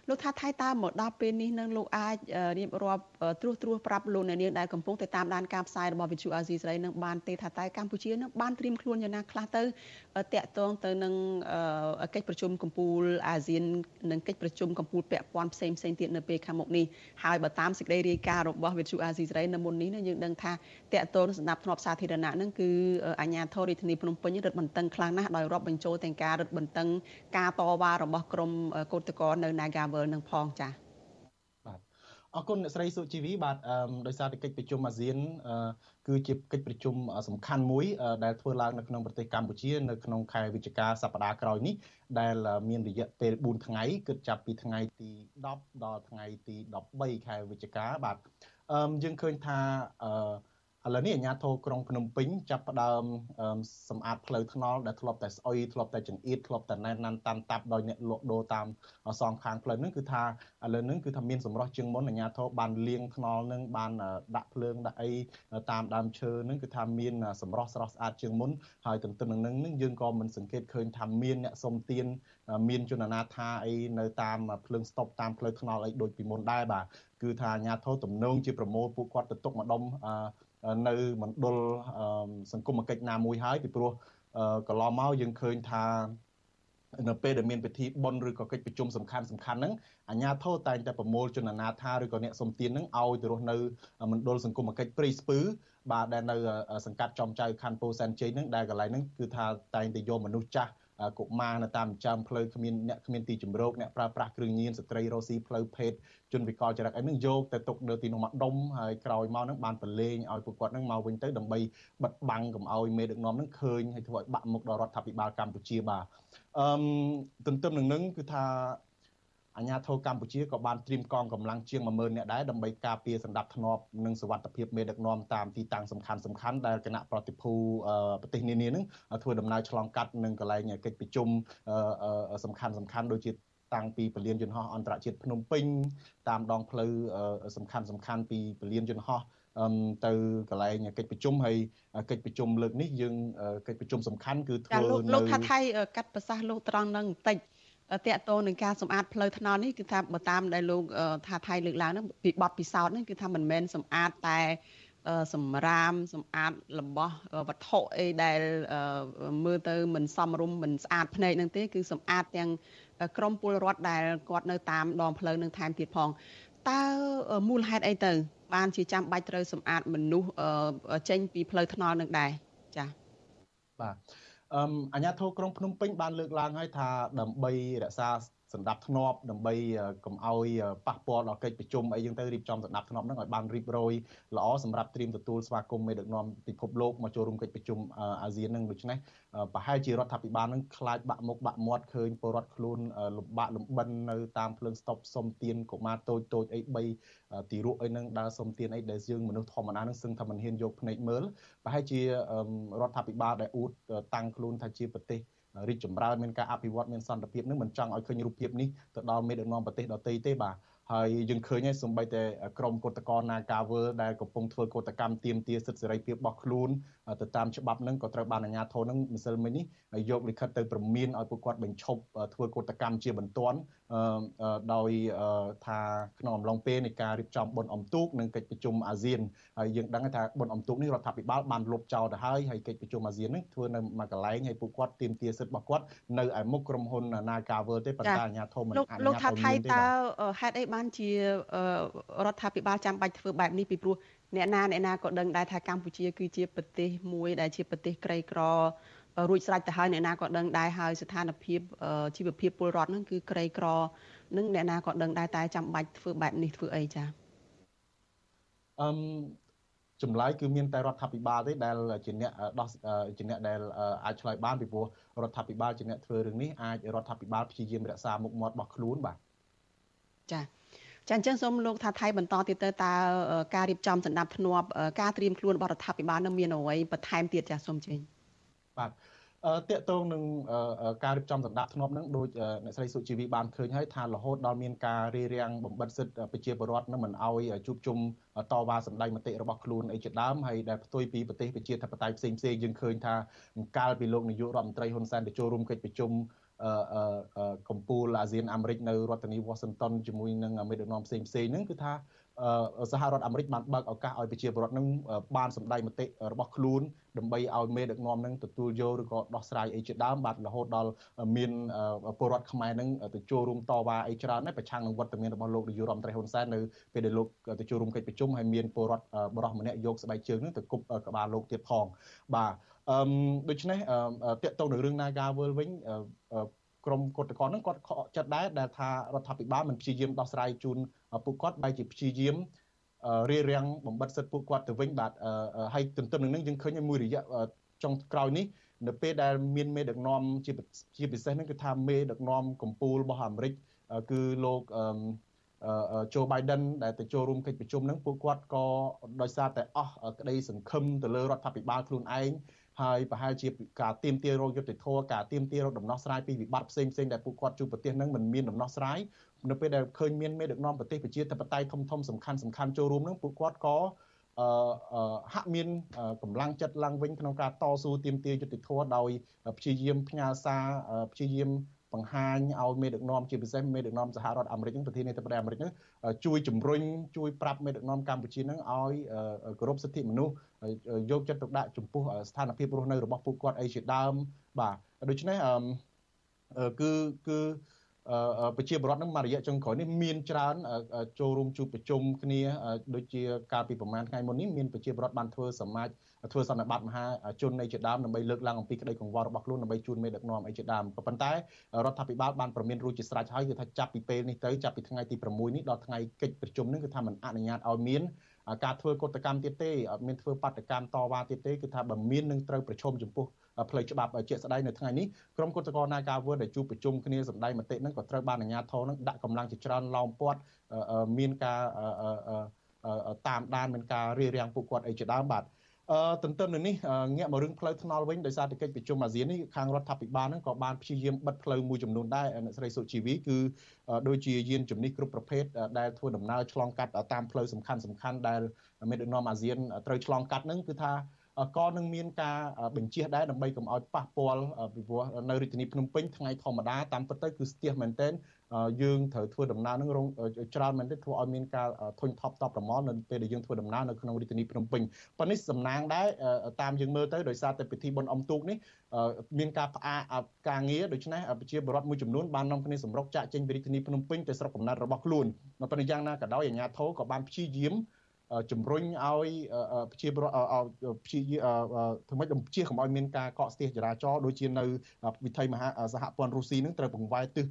លោកថាថៃតើមកដល់ពេលនេះនឹងលោកអាចរៀបរាប់ត្រួសត្រាសប្រាប់លោកអ្នកនាងដែលកំពុងតែតាមដានការផ្សាយរបស់វិទ្យុអាស៊ីសេរីនឹងបានទេថាតើកម្ពុជានឹងបានត្រៀមខ្លួនយ៉ាងណាខ្លះទៅតាក់ទងទៅនឹងកិច្ចប្រជុំកំពូលអាស៊ាននិងកិច្ចប្រជុំកំពូលពាក់ព័ន្ធផ្សេងផ្សេងទៀតនៅពេលខាងមុខនេះហើយបើតាមសេចក្តីរាយការណ៍របស់វិទ្យុអាស៊ីសេរីនៅមុននេះយើងដឹងថាតាក់ទងសម្ដាប់ធ្នាប់សាធារណៈនឹងគឺអាជ្ញាធររាជធានីភ្នំពេញរឹតបន្តឹងខ្លាំងណាស់ដោយរាប់បញ្ចូលទាំងការរឹតបន្តឹងការតវ៉ារបស់ក្រមកោតក្រនៅ Nagavel នឹងផងចា៎បាទអរគុណអ្នកស្រីសុជីវីបាទដោយសារតែកិច្ចប្រជុំអាស៊ានគឺជាកិច្ចប្រជុំសំខាន់មួយ ដែលធ្វើឡើងនៅក្នុងប្រទេសកម្ពុជានៅក្នុងខែវិច្ឆិកាសប្តាហ៍ក្រោយនេះដែលមានរយៈពេល4ថ្ងៃគិតចាប់ពីថ្ងៃទី10ដល់ថ្ងៃទី13ខែវិច្ឆិកាបាទយើងឃើញថាអឺ ឥឡូវនេះអាជ្ញាធរក្រុងភ្នំពេញចាប់ផ្ដើមសម្អាតផ្លូវថ្នល់ដែលធ្លាប់តែស្អុយធ្លាប់តែចង្អៀតធ្លាប់តែណែនណាន់តាមតាប់ដោយអ្នកលក់ដូរតាមសងខាងផ្លូវហ្នឹងគឺថាឥឡូវហ្នឹងគឺថាមានសម្រស់ជាងមុនអាជ្ញាធរបានលាងថ្នល់ហ្នឹងបានដាក់ភ្លើងដាក់អីតាមដើមឈើហ្នឹងគឺថាមានសម្រស់ស្រស់ស្អាតជាងមុនហើយទន្ទឹមនឹងហ្នឹងយើងក៏មិនសង្កេតឃើញថាមានអ្នកសុំទានមានជនអាណាថាអីនៅតាមភ្លើងស្តុបតាមផ្លូវថ្នល់អីដូចពីមុនដែរបាទ គឺថាអាជ្ញាធរទំនងជាប្រមូលពួកគាត់ទៅទុកម្ដុំនៅមណ្ឌលសង្គមគិច្ចណាមួយហើយពីព្រោះកន្លងមកយើងឃើញថានៅពេលដែលមានពិធីបុណ្យឬក៏កិច្ចប្រជុំសំខាន់សំខាន់ហ្នឹងអាជ្ញាធរតែងតែប្រមូលជនអនាថាឬក៏អ្នកសុំទានហ្នឹងឲ្យទៅរស់នៅមណ្ឌលសង្គមគិច្ចព្រៃស្ពឺបាទដែលនៅសង្កាត់ចំចៅខណ្ឌពោធិ៍សែនជ័យហ្នឹងដែលកន្លែងហ្នឹងគឺថាតែងតែយកមនុស្សចាស់ កុមារនៅតាមចំផ្លូវគ្មានអ្នកគ្មានទីជម្រកអ្នកប្រើប្រាស់គ្រឿងញៀនស្ត្រីរស់ស៊ីផ្លូវភេទជនវិកលចរិតអីហ្នឹងយកទៅទុកនៅទីនោះមកដុំហើយក្រោយមកហ្នឹងបានប្រឡែងឲ្យពួកគាត់ហ្នឹងមកវិញទៅដើម្បីបិទបាំងកុំឲ្យមេដឹកនាំហ្នឹងឃើញហើយធ្វើឲ្យបាក់មុខដល់រដ្ឋាភិបាលកម្ពុជាបាទអឺទន្ទឹមនឹងហ្នឹងគឺថា អាជ្ញាធរកម្ពុជាក៏បានត្រៀមកងកម្លាំងជាង10000នាក់ដែរដើម្បីការពារសម្ដាប់ធ្នាប់និងសុវត្ថិភាពមេដឹកនាំតាមទីតាំងសំខាន់សំខាន់ដែលគណៈប្រតិភូប្រទេសនានានឹងធ្វើដំណើរឆ្លងកាត់នឹងកន្លែងកិច្ចប្រជុំសំខាន់សំខាន់ដូចជាតាំងពីពលានយន្តហោះអន្តរជាតិភ្នំពេញតាមដងផ្លូវសំខាន់សំខាន់ពីពលានយន្តហោះទៅកន្លែងកិច្ចប្រជុំហើយកិច្ចប្រជុំលើកនេះយើងកិច្ចប្រជុំសំខាន់គឺធ្វើនៅលោកថាថៃកាត់ប្រសាសន៍លោកត្រង់នឹងបន្តិច តកតងនឹងការសម្អាតផ្លូវថ្នល់នេះគឺថាបើតាមដែលលោកថាថៃលើកឡើងហ្នឹងពីបទពិសោធន៍ហ្នឹងគឺថាមិនមែនសម្អាតតែសម្រាមសម្អាតរបស់វត្ថុអីដែលមើលទៅមិនសមរម្យមិនស្អាតភ្នែកនឹងទេគឺសម្អាតទាំងក្រមពលរដ្ឋដែលគាត់នៅតាមដងផ្លូវនឹងថែមទៀតផងតើមូលហេតុអីទៅ បានជាចាំបាច់ត្រូវសម្អាតមនុស្សចេញពីផ្លូវថ្នល់នឹងដែរចា៎បាទ អឺអាជ្ញាធរក្រុងភ្នំពេញបានលើកឡើងហើយថាដើម្បីរក្សា សន្តិភាពធ្នាប់ដើម្បីកុំឲ្យប៉ះពាល់ដល់កិច្ចប្រជុំអីយ៉ាងទៅរៀបចំសន្តិភាពធ្នាប់ហ្នឹងឲ្យបានរៀបរយល្អសម្រាប់ត្រៀមទទួលស្វាគមន៍មេដឹកនាំពិភពលោកមកចូលរួមកិច្ចប្រជុំអាស៊ានហ្នឹងដូច្នេះប្រហែលជារដ្ឋាភិបាលហ្នឹងខ្លាចបាក់មុខបាក់មាត់ឃើញពលរដ្ឋខ្លួនលំបាកលំបិននៅតាមភ្លើងស្តុបសុំទៀនកុមារតូចតូចអី3ទីរក់អីហ្នឹងដើរសុំទៀនអីដែលយើងមនុស្សធម្មតាហ្នឹងសឹងថាមិនហ៊ានយកភ្នែកមើលប្រហែលជារដ្ឋាភិបាលដែលអួតតាំងខ្លួនថាជាប្រទេស រីកចម្រើនមានការអភិវឌ្ឍមានសន្តិភាពនឹងមិនចង់ឲ្យឃើញរូបភាពនេះទៅដល់មេដឹកនាំប្រទេសដទៃទេបាទហើយយើងឃើញហើយសំបីតែក្រមកតកោ Nagavel ដែលកំពុងធ្វើកតកម្មទាមទារសិទ្ធិសេរីភាពរបស់ខ្លួនទៅតាមច្បាប់នឹងក៏ត្រូវបានអាជ្ញាធរនឹងម្សិលមិញនេះយកលិខិតទៅព្រមានឲ្យពួកគាត់បញ្ឈប់ធ្វើកតកម្មជាបន្ទាន់ ដោយថាក្នុងអំឡុងពេលនៃការរៀបចំបុណ្យអុំទូកនិងកិច្ចប្រជុំអាស៊ានហើយយើងដឹងថាបុណ្យអុំទូកនេះរដ្ឋាភិបាលបានលុបចោលទៅហើយហើយកិច្ចប្រជុំអាស៊ាននេះធ្វើនៅមួយកន្លែងហើយពួកគាត់ទាមទារសិទ្ធិរបស់គាត់នៅឯមុខក្រុមហ៊ុន Nagavel ទេប៉ុន្តែអាជ្ញាធរមិនអនុញ្ញាតលោកថាថៃតើហេតុអីបានជារដ្ឋាភិបាលចាំបាច់ធ្វើបែបនេះពីព្រោះអ្នកណាអ្នកណាក៏ដឹងដែរថាកម្ពុជាគឺជាប្រទេសមួយដែលជាប្រទេសក្រីក្រ រួចស្រេចទៅហើយអ្នកណាក៏ដឹងដែរហើយស្ថានភាពជីវភាពពលរដ្ឋហ្នឹងគឺក្រីក្រនឹងអ្នកណាក៏ដឹងដែរតែចាំបាច់ធ្វើបែបនេះធ្វើអីចាអឺចម្លើយគឺមានតែរដ្ឋាភិបាលទេដែលជាអ្នកដោះជាអ្នកដែលអាចឆ្លើយបានពីព្រោះរដ្ឋាភិបាលជាអ្នកធ្វើរឿងនេះអាចរដ្ឋាភិបាលព្យាយាមរក្សាមុខមាត់របស់ខ្លួនបាទចា៎ចាអញ្ចឹងសូមលោកថាថៃបន្តទៀតទៅតើការរៀបចំសម្ដាប់ធ្នាប់ការត្រៀមខ្លួនរបស់រដ្ឋាភិបាលនឹងមានអ្វីបន្ថែមទៀតចាសូមជើញបា ទតកតងនឹងការរៀបចំសម្ដាប់ធ្នាប់នឹងដូចអ្នកស្រីសុជីវីបានឃើញហើយថារហូតដល់មានការរារាំងបំបិតសិទ្ធិប្រជាពលរដ្ឋនឹងមិនអោយជួបជុំតវ៉ាសម្ដែងមតិរបស់ខ្លួនអីជាដើមហើយដែលផ្ទុយពីប្រទេសប្រជាធិបតេយ្យផ្សេងផ្សេងយើងឃើញថាកាលពីលោកនាយករដ្ឋមន្ត្រីហ៊ុនសែនទៅចូលរួមកិច្ចប្រជុំកម្ពុជាអាស៊ានអាមេរិកនៅរដ្ឋធានី Washington ជាមួយនឹងមេដឹកនាំផ្សេងផ្សេងហ្នឹងគឺថា សហរដ្ឋអាមេរិកបានបើកឱកាសឲ្យប្រជាពលរដ្ឋនឹងបានសម្ដែងមតិរបស់ខ្លួនដើម្បីឲ្យមេដឹកនាំនឹងទទួលយកឬក៏ដោះស្រាយអីជាដើមបាទរហូតដល់មានពលរដ្ឋខ្មែរនឹងទៅចូលរួមតវ៉ាអីច្រើនដែរប្រឆាំងនឹងវត្តមានរបស់លោកនាយករដ្ឋមន្ត្រីហ៊ុនសែននៅពេលដែលលោកទៅចូលរួមកិច្ចប្រជុំហើយមានពលរដ្ឋបរិសម្នាក់យកស្បែកជើងនឹងទៅគប់ក្បាលលោកទៀតផងបាទអឺដូច្នេះតកតទៅនឹងរឿង Nagawal វិញ ក្រមគឧតកោនឹងគាត់ខកចិត្តដែរដែលថារដ្ឋាភិបាលមិនព្យាយាមដោះស្រាយជូនពួកគាត់បែរជាព្យាយាមរារាំងបំបិតសិទ្ធិពួកគាត់ទៅវិញបាទហើយទន្ទឹមនឹងនេះយើងឃើញមួយរយៈចុងក្រោយនេះនៅពេលដែលមានមេដឹកនាំជាជាពិសេសហ្នឹងគឺថាមេដឹកនាំកម្ពុជារបស់អាមេរិកគឺលោកអឺโจ Biden ដែលទៅចូលរួមកិច្ចប្រជុំហ្នឹងពួកគាត់ក៏ដោយសារតែអស់ក្តីសង្ឃឹមទៅលើរដ្ឋាភិបាលខ្លួនឯង ហើយប្រហែលជាការទៀមទារោគយុទ្ធធរការទៀមទារោគដំណោះស្រាយពីវិបត្តិផ្សេងផ្សេងដែលពួកគាត់ជួបប្រទេសនឹងមិនមានដំណោះស្រាយនៅពេលដែលឃើញមានមេដឹកនាំប្រទេសប្រជាធិបតេយ្យធំធំសំខាន់សំខាន់ចូលរួមនឹងពួកគាត់ក៏អឺហាក់មានកម្លាំងចិត្តឡើងវិញក្នុងការតស៊ូទាមទារយុត្តិធម៌ដោយព្យាយាមផ្ញើសារព្យាយាម បង្ហាញឲ្យមេដឹកនាំជាពិសេសមេដឹកនាំសហរដ្ឋអាមេរិកនឹងប្រធានាធិបតីអាមេរិកនឹងជួយជំរុញជួយប្រាប់មេដឹកនាំកម្ពុជានឹងឲ្យគោរពសិទ្ធិមនុស្សយកចិត្តទុកដាក់ចំពោះស្ថានភាពរស់នៅរបស់ពួកគាត់អីជាដើមបាទដូច្នេះគឺគឺប្រជាពលរដ្ឋនឹងមករយៈចុងក្រោយនេះមានច្រើនចូលរួមជួបប្រជុំគ្នាដូចជាកាលពីប្រហែលថ្ងៃមុននេះមានប្រជាពលរដ្ឋបានធ្វើសមាជ ធ្វើសន្និបាតមហាជននៃជាដើមដើម្បីលើកឡើងអំពីក្តីកង្វល់របស់ខ្លួនដើម្បីជួនមេដឹកនាំអីជាដើមក៏ប៉ុន្តែរដ្ឋាភិបាលបានប្រមានរួចជាស្រេចហើយគឺថាចាប់ពីពេលនេះទៅចាប់ពីថ្ងៃទី6នេះដល់ថ្ងៃកិច្ចប្រជុំនេះគឺថាមិនអនុញ្ញាតឲ្យមានការធ្វើកតកម្មទៀតទេអត់មានធ្វើបាតកម្មតវ៉ាទៀតទេគឺថាបើមាននឹងត្រូវប្រឈមចំពោះផ្លូវច្បាប់ជាក់ស្ដែងនៅថ្ងៃនេះក្រុមគឧតកោនាការវើដែលជួបប្រជុំគ្នាសម្ដែងមតិនឹងក៏ត្រូវបានអាជ្ញាធរនឹងដាក់កម្លាំងជាច្រើនឡោមព័ទ្ធមានការតាមដានមានការរារាំងពួកគាត់អីជាដើមបាទ អឺទន្ទឹមនឹងនេះងាកមករឿងផ្លូវថ្នល់វិញដោយសារតែកិច្ចប្រជុំអាស៊ាននេះខាងរដ្ឋាភិបាលហ្នឹងក៏បានព្យាយាមបិទផ្លូវមួយចំនួនដែរអ្នកស្រីសុជីវីគឺដូចជាយានជំនិះគ្រប់ប្រភេទដែលធ្វើដំណើរឆ្លងកាត់តាមផ្លូវសំខាន់សំខាន់ដែលមេដឹកនាំអាស៊ានត្រូវឆ្លងកាត់ហ្នឹងគឺថាក៏នឹងមានការបញ្ជាដែរដើម្បីកុំឲ្យប៉ះពាល់ពីព្រោះនៅរាជធានីភ្នំពេញថ្ងៃធម្មតាតាមពិតទៅគឺស្ទះមែនទែន យើងត្រូវធ្វើដំណើរនឹងរងច្រើនមែនទេធ្វើឲ្យមានការធុញថប់តបប្រមល់នៅពេលដែលយើងធ្វើដំណើរនៅក្នុងរាជធានីភ្នំពេញប៉ុន្តែនេះសំណាងដែរតាមយើងមើលទៅដោយសារតែពិធីបុណ្យអុំទូកនេះមានការផ្អាកការងារដូច្នេះប្រជាពលរដ្ឋមួយចំនួនបាននាំគ្នាសម្រុកចាក់ចេញពីរាជធានីភ្នំពេញទៅស្រុកកំណើតរបស់ខ្លួនប៉ុន្តែយ៉ាងណាក៏ដោយអាជ្ញាធរក៏បានព្យាយាម ជំរុញឲ្យប្រជាពលរដ្ឋព្យាធ្វើម៉េចបំជាកុំឲ្យមានការកកស្ទះចរាចរណ៍ដូចជានៅវិថីមហាសហព័ន្ធរុស្ស៊ីនឹងត្រូវបង្វែរទិស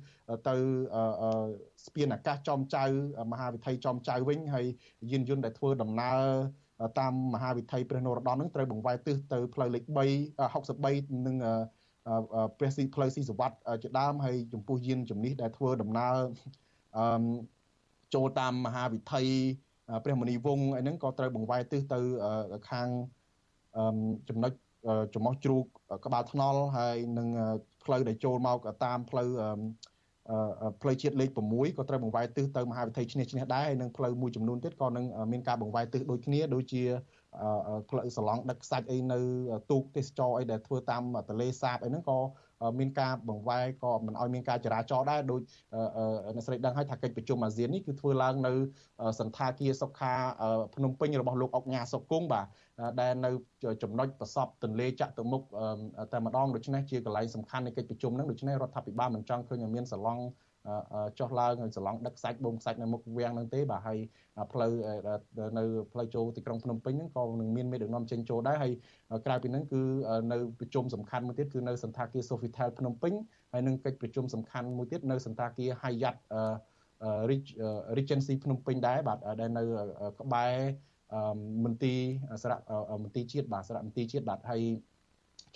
ទៅស្ពានអាកាសចំចៅមហាវិថីចំចៅវិញហើយយានយន្តដែលធ្វើដំណើរតាមមហាវិថីព្រះនរោត្តមនឹងត្រូវបង្វែរទិសទៅផ្លូវលេខ3 63និងព្រះស៊ីផ្លូវស៊ីសវត្តជាដើមហើយចំពោះយានជំនិះដែលធ្វើដំណើរចូលតាមមហាវិថី ព្រះមុនីវង្សអីហ្នឹងក៏ត្រូវបង្វែរទិសទៅខាងចំណុចចំោះជ្រូកក្បាលថ្នល់ហើយនឹងផ្លូវដែលចូលមកតាមផ្លូវផ្លូវជាតិលេខ6ក៏ត្រូវបង្វែរទិសទៅមហាវិថីឈ្នះឈ្នះដែរហើយនឹងផ្លូវមួយចំនួនទៀតក៏នឹងមានការបង្វែរទិសដូចគ្នាដូចជាផ្លូវសឡង់ដឹកខ្សាច់អីនៅទូកទេសចរអីដែលធ្វើតាមទលេសាបអីហ្នឹងក៏ មានការបង្វែរក៏មិនឲ្យមានការចរាចរណ៍ដែរដោយអ្នកស្រីដឹងហើយថាកិច្ចប្រជុំអាស៊ាននេះគឺធ្វើឡើងនៅសន្តាគារសុខាភ្នំពេញរបស់លោកអុកញ៉ាសុកគង់បាទដែលនៅចំណុចប្រសពទន្លេចតុមុខតែម្ដងដូច្នេះជាកន្លែងសំខាន់នៃកិច្ចប្រជុំហ្នឹងដូច្នេះរដ្ឋាភិបាលមិនចង់ឃើញឲ្យមានសឡង់ ចុះឡើងសឡង់ដឹកសាច់បូមសាច់នៅមុខវាំងហ្នឹងទេបាទហើយផ្លូវនៅផ្លូវចូលទីក្រុងភ្នំពេញហ្នឹងក៏នឹងមានមេដឹកនាំចេញចូលដែរហើយក្រៅពីហ្នឹងគឺនៅប្រជុំសំខាន់មួយទៀតគឺនៅសន្តាគារ Sofitel ភ្នំពេញហើយនឹងកិច្ចប្រជុំសំខាន់មួយទៀតនៅសន្តាគារ Hyatt Regency ភ្នំពេញដែរបាទដែលនៅក្បែរមន្ទីរសារៈមន្ទីរជាតិបាទសារៈមន្ទីរជាតិបាទហើយ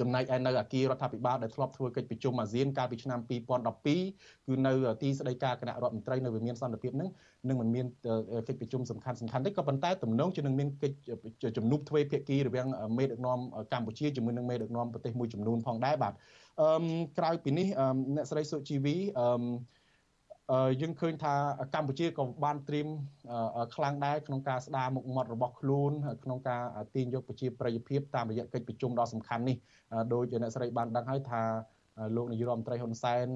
ចំណែកឯនៅអាគាររដ្ឋាភិបាលដែលធ្លាប់ធ្វើកិច្ចប្រជុំអាស៊ានកាលពីឆ្នាំ2012គឺនៅទីស្តីការគណៈរដ្ឋមន្ត្រីនៅវិមានសន្តិភាពនឹងនឹងមិនមានកិច្ចប្រជុំសំខាន់សំខាន់ទេក៏ប៉ុន្តែទំនងជានឹងមានកិច្ចជំនួបទ្វេភាគីរវាងមេដឹកនាំកម្ពុជាជាមួយនឹងមេដឹកនាំប្រទេសមួយចំនួនផងដែរបាទអឺក្រៅពីនេះអ្នកស្រីសុជីវីអឺ យើងឃើញថាកម្ពុជាក៏បានត្រៀមខ្លាំងដែរក្នុងការស្ដារមុខមាត់របស់ខ្លួនក្នុងការទាញយកប្រជាប្រិយភាពតាមរយៈកិច្ចប្រជុំដ៏សំខាន់នេះដោយអ្នកស្រីបានដឹងហើយថាលោកនាយរដ្ឋមន្ត្រីហ៊ុនសែន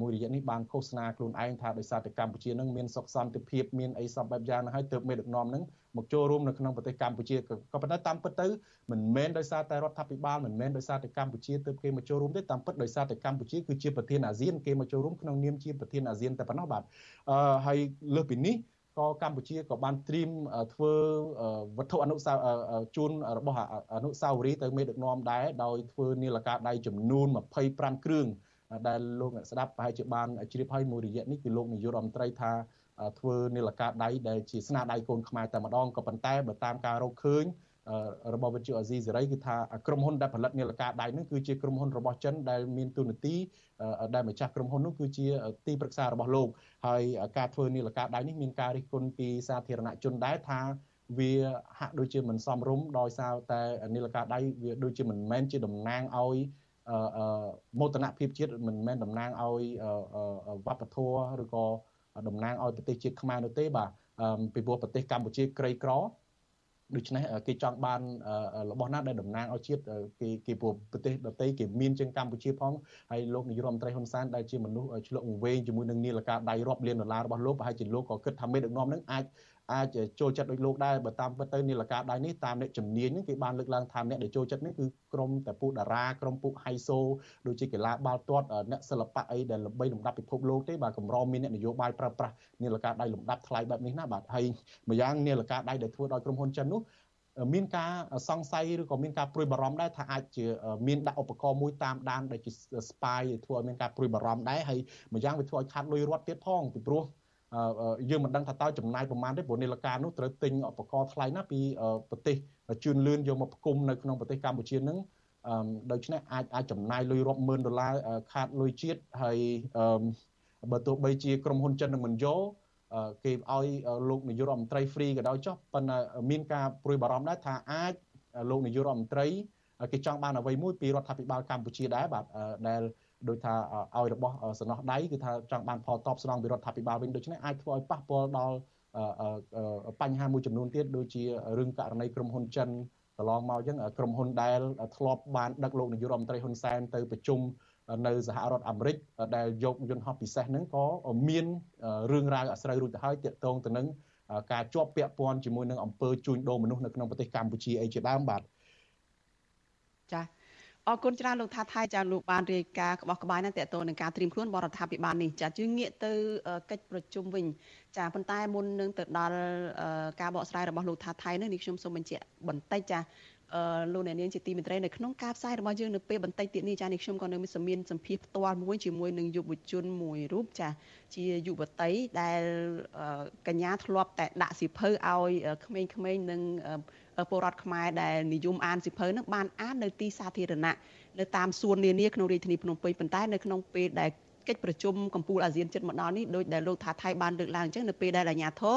មួយរយៈនេះបានឃោសនាខ្លួនឯងថាដោយសារតែកម្ពុជានឹងមានសុខសន្តិភាពមានអីសពបែបយ៉ាងហ្នឹងហើយទើបមេដឹកនាំនឹង មកចូលរួមនៅក្នុងប្រទេសកម្ពុជាក៏ប៉ុន្តែតាមពិតទៅមិនមែនដោយសារតែរដ្ឋាភិបាលមិនមែនដោយសារតែកម្ពុជាទើបគេមកចូលរួមទេតាមពិតដោយសារតែកម្ពុជាគឺជាប្រធានអាស៊ានគេមកចូលរួមក្នុងនាមជាប្រធានអាស៊ានតែប៉ុណ្ណោះបាទអឺហើយលើសពីនេះក៏កម្ពុជាក៏បានត្រៀមធ្វើវត្ថុអនុស្សាវរីយ៍ជូនរបស់អនុស្សាវរីយ៍ទៅមេដឹកនាំដែរដោយធ្វើនាឡិកាដៃចំនួន25គ្រឿងដែលលោកអ្នកស្ដាប់ប្រហែលជាបានជ្រាបហើយមួយរយៈនេះគឺលោកនាយករដ្ឋមន្ត្រីថា ធ្វើនាឡិកាដៃដែលជាស្នាដៃកូនខ្មែរតែម្ដងក៏ប៉ុន្តែបើតាមការរកឃើញរបស់វិទ្យុអាស៊ីសេរីគឺថាក្រុមហ៊ុនដែលផលិតនាឡិកាដៃនឹងគឺជាក្រុមហ៊ុនរបស់ចិនដែលមានទូនាទីដែលម្ចាស់ក្រុមហ៊ុននោះគឺជាទីប្រឹក្សារបស់លោកហើយការធ្វើនាឡិកាដៃនេះមានការរិះគន់ពីសាធារណជនដែរថាវាហាក់ដូចជាមិនសមរម្យដោយសារតែនាឡិកាដៃវាដូចជាមិនមែនជាតំណាងឲ្យមោទនភាពជាតិមិនមែនតំណាងឲ្យវប្បធម៌ឬក៏ តំណាងឲ្យប្រទេសជាតិខ្មែរនោះទេបាទពីព្រោះប្រទេសកម្ពុជាក្រីក្រដូច្នេះគេចង់បានរបស់ណាដែលតំណាងឲ្យជាតិគេគេព្រោះប្រទេសដទៃគេមានជាងកម្ពុជាផងហើយលោកនាយរដ្ឋមន្ត្រីហ៊ុនសែនដែលជាមនុស្សឆ្លុកវែងជាមួយនឹងនាឡិកាដៃរាប់លានដុល្លាររបស់លោកប្រហែលជាលោកក៏គិតថាមេដឹកនាំនឹងអាច អាចចូលចិត្តដូចលោកដែរបើតាមពិតទៅនីលកាដៃនេះតាមអ្នកជំនាញហ្នឹងគេបានលើកឡើងថាអ្នកដែលចូលចិត្តនេះគឺក្រុមតែពួកតារាក្រុមពួកហៃសូដូចជាកីឡាបាល់ទាត់អ្នកសិល្បៈអីដែលល្បីលំដាប់ពិភពលោកទេបាទកម្រមានអ្នកនយោបាយប្រើប្រាស់នីលកាដៃលំដាប់ថ្លៃបែបនេះណាបាទហើយម្យ៉ាងនីលកាដៃដែលធ្វើដោយក្រុមហ៊ុនចិននោះមានការសង្ស័យឬក៏មានការព្រួយបារម្ភដែរថាអាចជាមានដាក់ឧបករណ៍មួយតាមដានដែលជា spy ធ្វើឲ្យមានការព្រួយបារម្ភដែរហើយម្យ៉ាងវាធ្វើឲ្យខាត់លុយរត់ទៀតផងពីព្រោះ យើងមិនដឹងថាតើចំណាយប្រមាណទេព្រោះនីលការនោះត្រូវទិញឧបករណ៍ថ្លៃណាស់ពីប្រទេសជឿនលឿនយកមកផ្គុំនៅក្នុងប្រទេសកម្ពុជានឹងដូច្នេះអាចអាចចំណាយលុយរាប់ម៉ឺនដុល្លារខាតលុយជាតិហើយបើទោះបីជាក្រុមហ៊ុនចិននឹងមិនយកគេឲ្យលោកនាយករដ្ឋមន្ត្រី free ក៏ដោយចុះប៉ុន្តែមានការព្រួយបារម្ភដែរថាអាចលោកនាយករដ្ឋមន្ត្រីគេចង់បានអ្វីមួយពីរដ្ឋាភិបាលកម្ពុជាដែរបាទដែល ដោយថាឲ្យរបស់សំណោះដៃគឺថាចង់បានផលតបស្នងពីរដ្ឋាភិបាលវិញដូច្នេះអាចធ្វើឲ្យប៉ះពាល់ដល់បញ្ហាមួយចំនួនទៀតដូចជារឿងករណីក្រុមហ៊ុនចិនកន្លងមកអញ្ចឹងក្រុមហ៊ុនដែលធ្លាប់បានដឹកលោកនាយករដ្ឋមន្ត្រីហ៊ុនសែនទៅប្រជុំនៅសហរដ្ឋអាមេរិកដែលយកយន្តហោះពិសេសហ្នឹងក៏មានរឿងរ៉ាវអាស្រូវរួចទៅហើយទាក់ទងទៅនឹងការជាប់ពាក់ព័ន្ធជាមួយនឹងអំពើជួញដូរមនុស្សនៅក្នុងប្រទេសកម្ពុជាអីជាដើមបាទចា៎ អរគុណច្រើនលោកថាថៃចាលោកបានរាយការណ៍ក្បោះក្បាយនឹងតេតតនឹងការត្រៀមខ្លួនបរដ្ឋាភិបាលនេះចាយើងងាកទៅកិច្ចប្រជុំវិញចាប៉ុន្តែមុននឹងទៅដល់ការបកស្រាយរបស់លោកថាថៃនេះនេះខ្ញុំសូមបញ្ជាក់បន្តិចចាអឺលោកអ្នកនាងជាទីមេត្រីនៅក្នុងការផ្សាយរបស់យើងនៅពេលបន្តិចទៀតនេះចានេះខ្ញុំក៏នៅមានសម្ភារសម្ភារផ្ទាល់មួយជាមួយនឹងយុវជនមួយរូបចាជាយុវតីដែលកញ្ញាធ្លាប់តែដាក់សិភៅឲ្យក្មេងៗនឹង ពលរដ្ឋខ្មែរដែលនិយមអានសិភៅនឹងបានអាននៅទីសាធារណៈនៅតាមសួននានាក្នុងរាជធានីភ្នំពេញប៉ុន្តែនៅក្នុងពេលដែលកិច្ចប្រជុំកម្ពុជាអាស៊ានចិត្តមកដល់នេះដោយដែលលោកថាថៃបានលើកឡើងអញ្ចឹងនៅពេលដែលអាជ្ញាធរ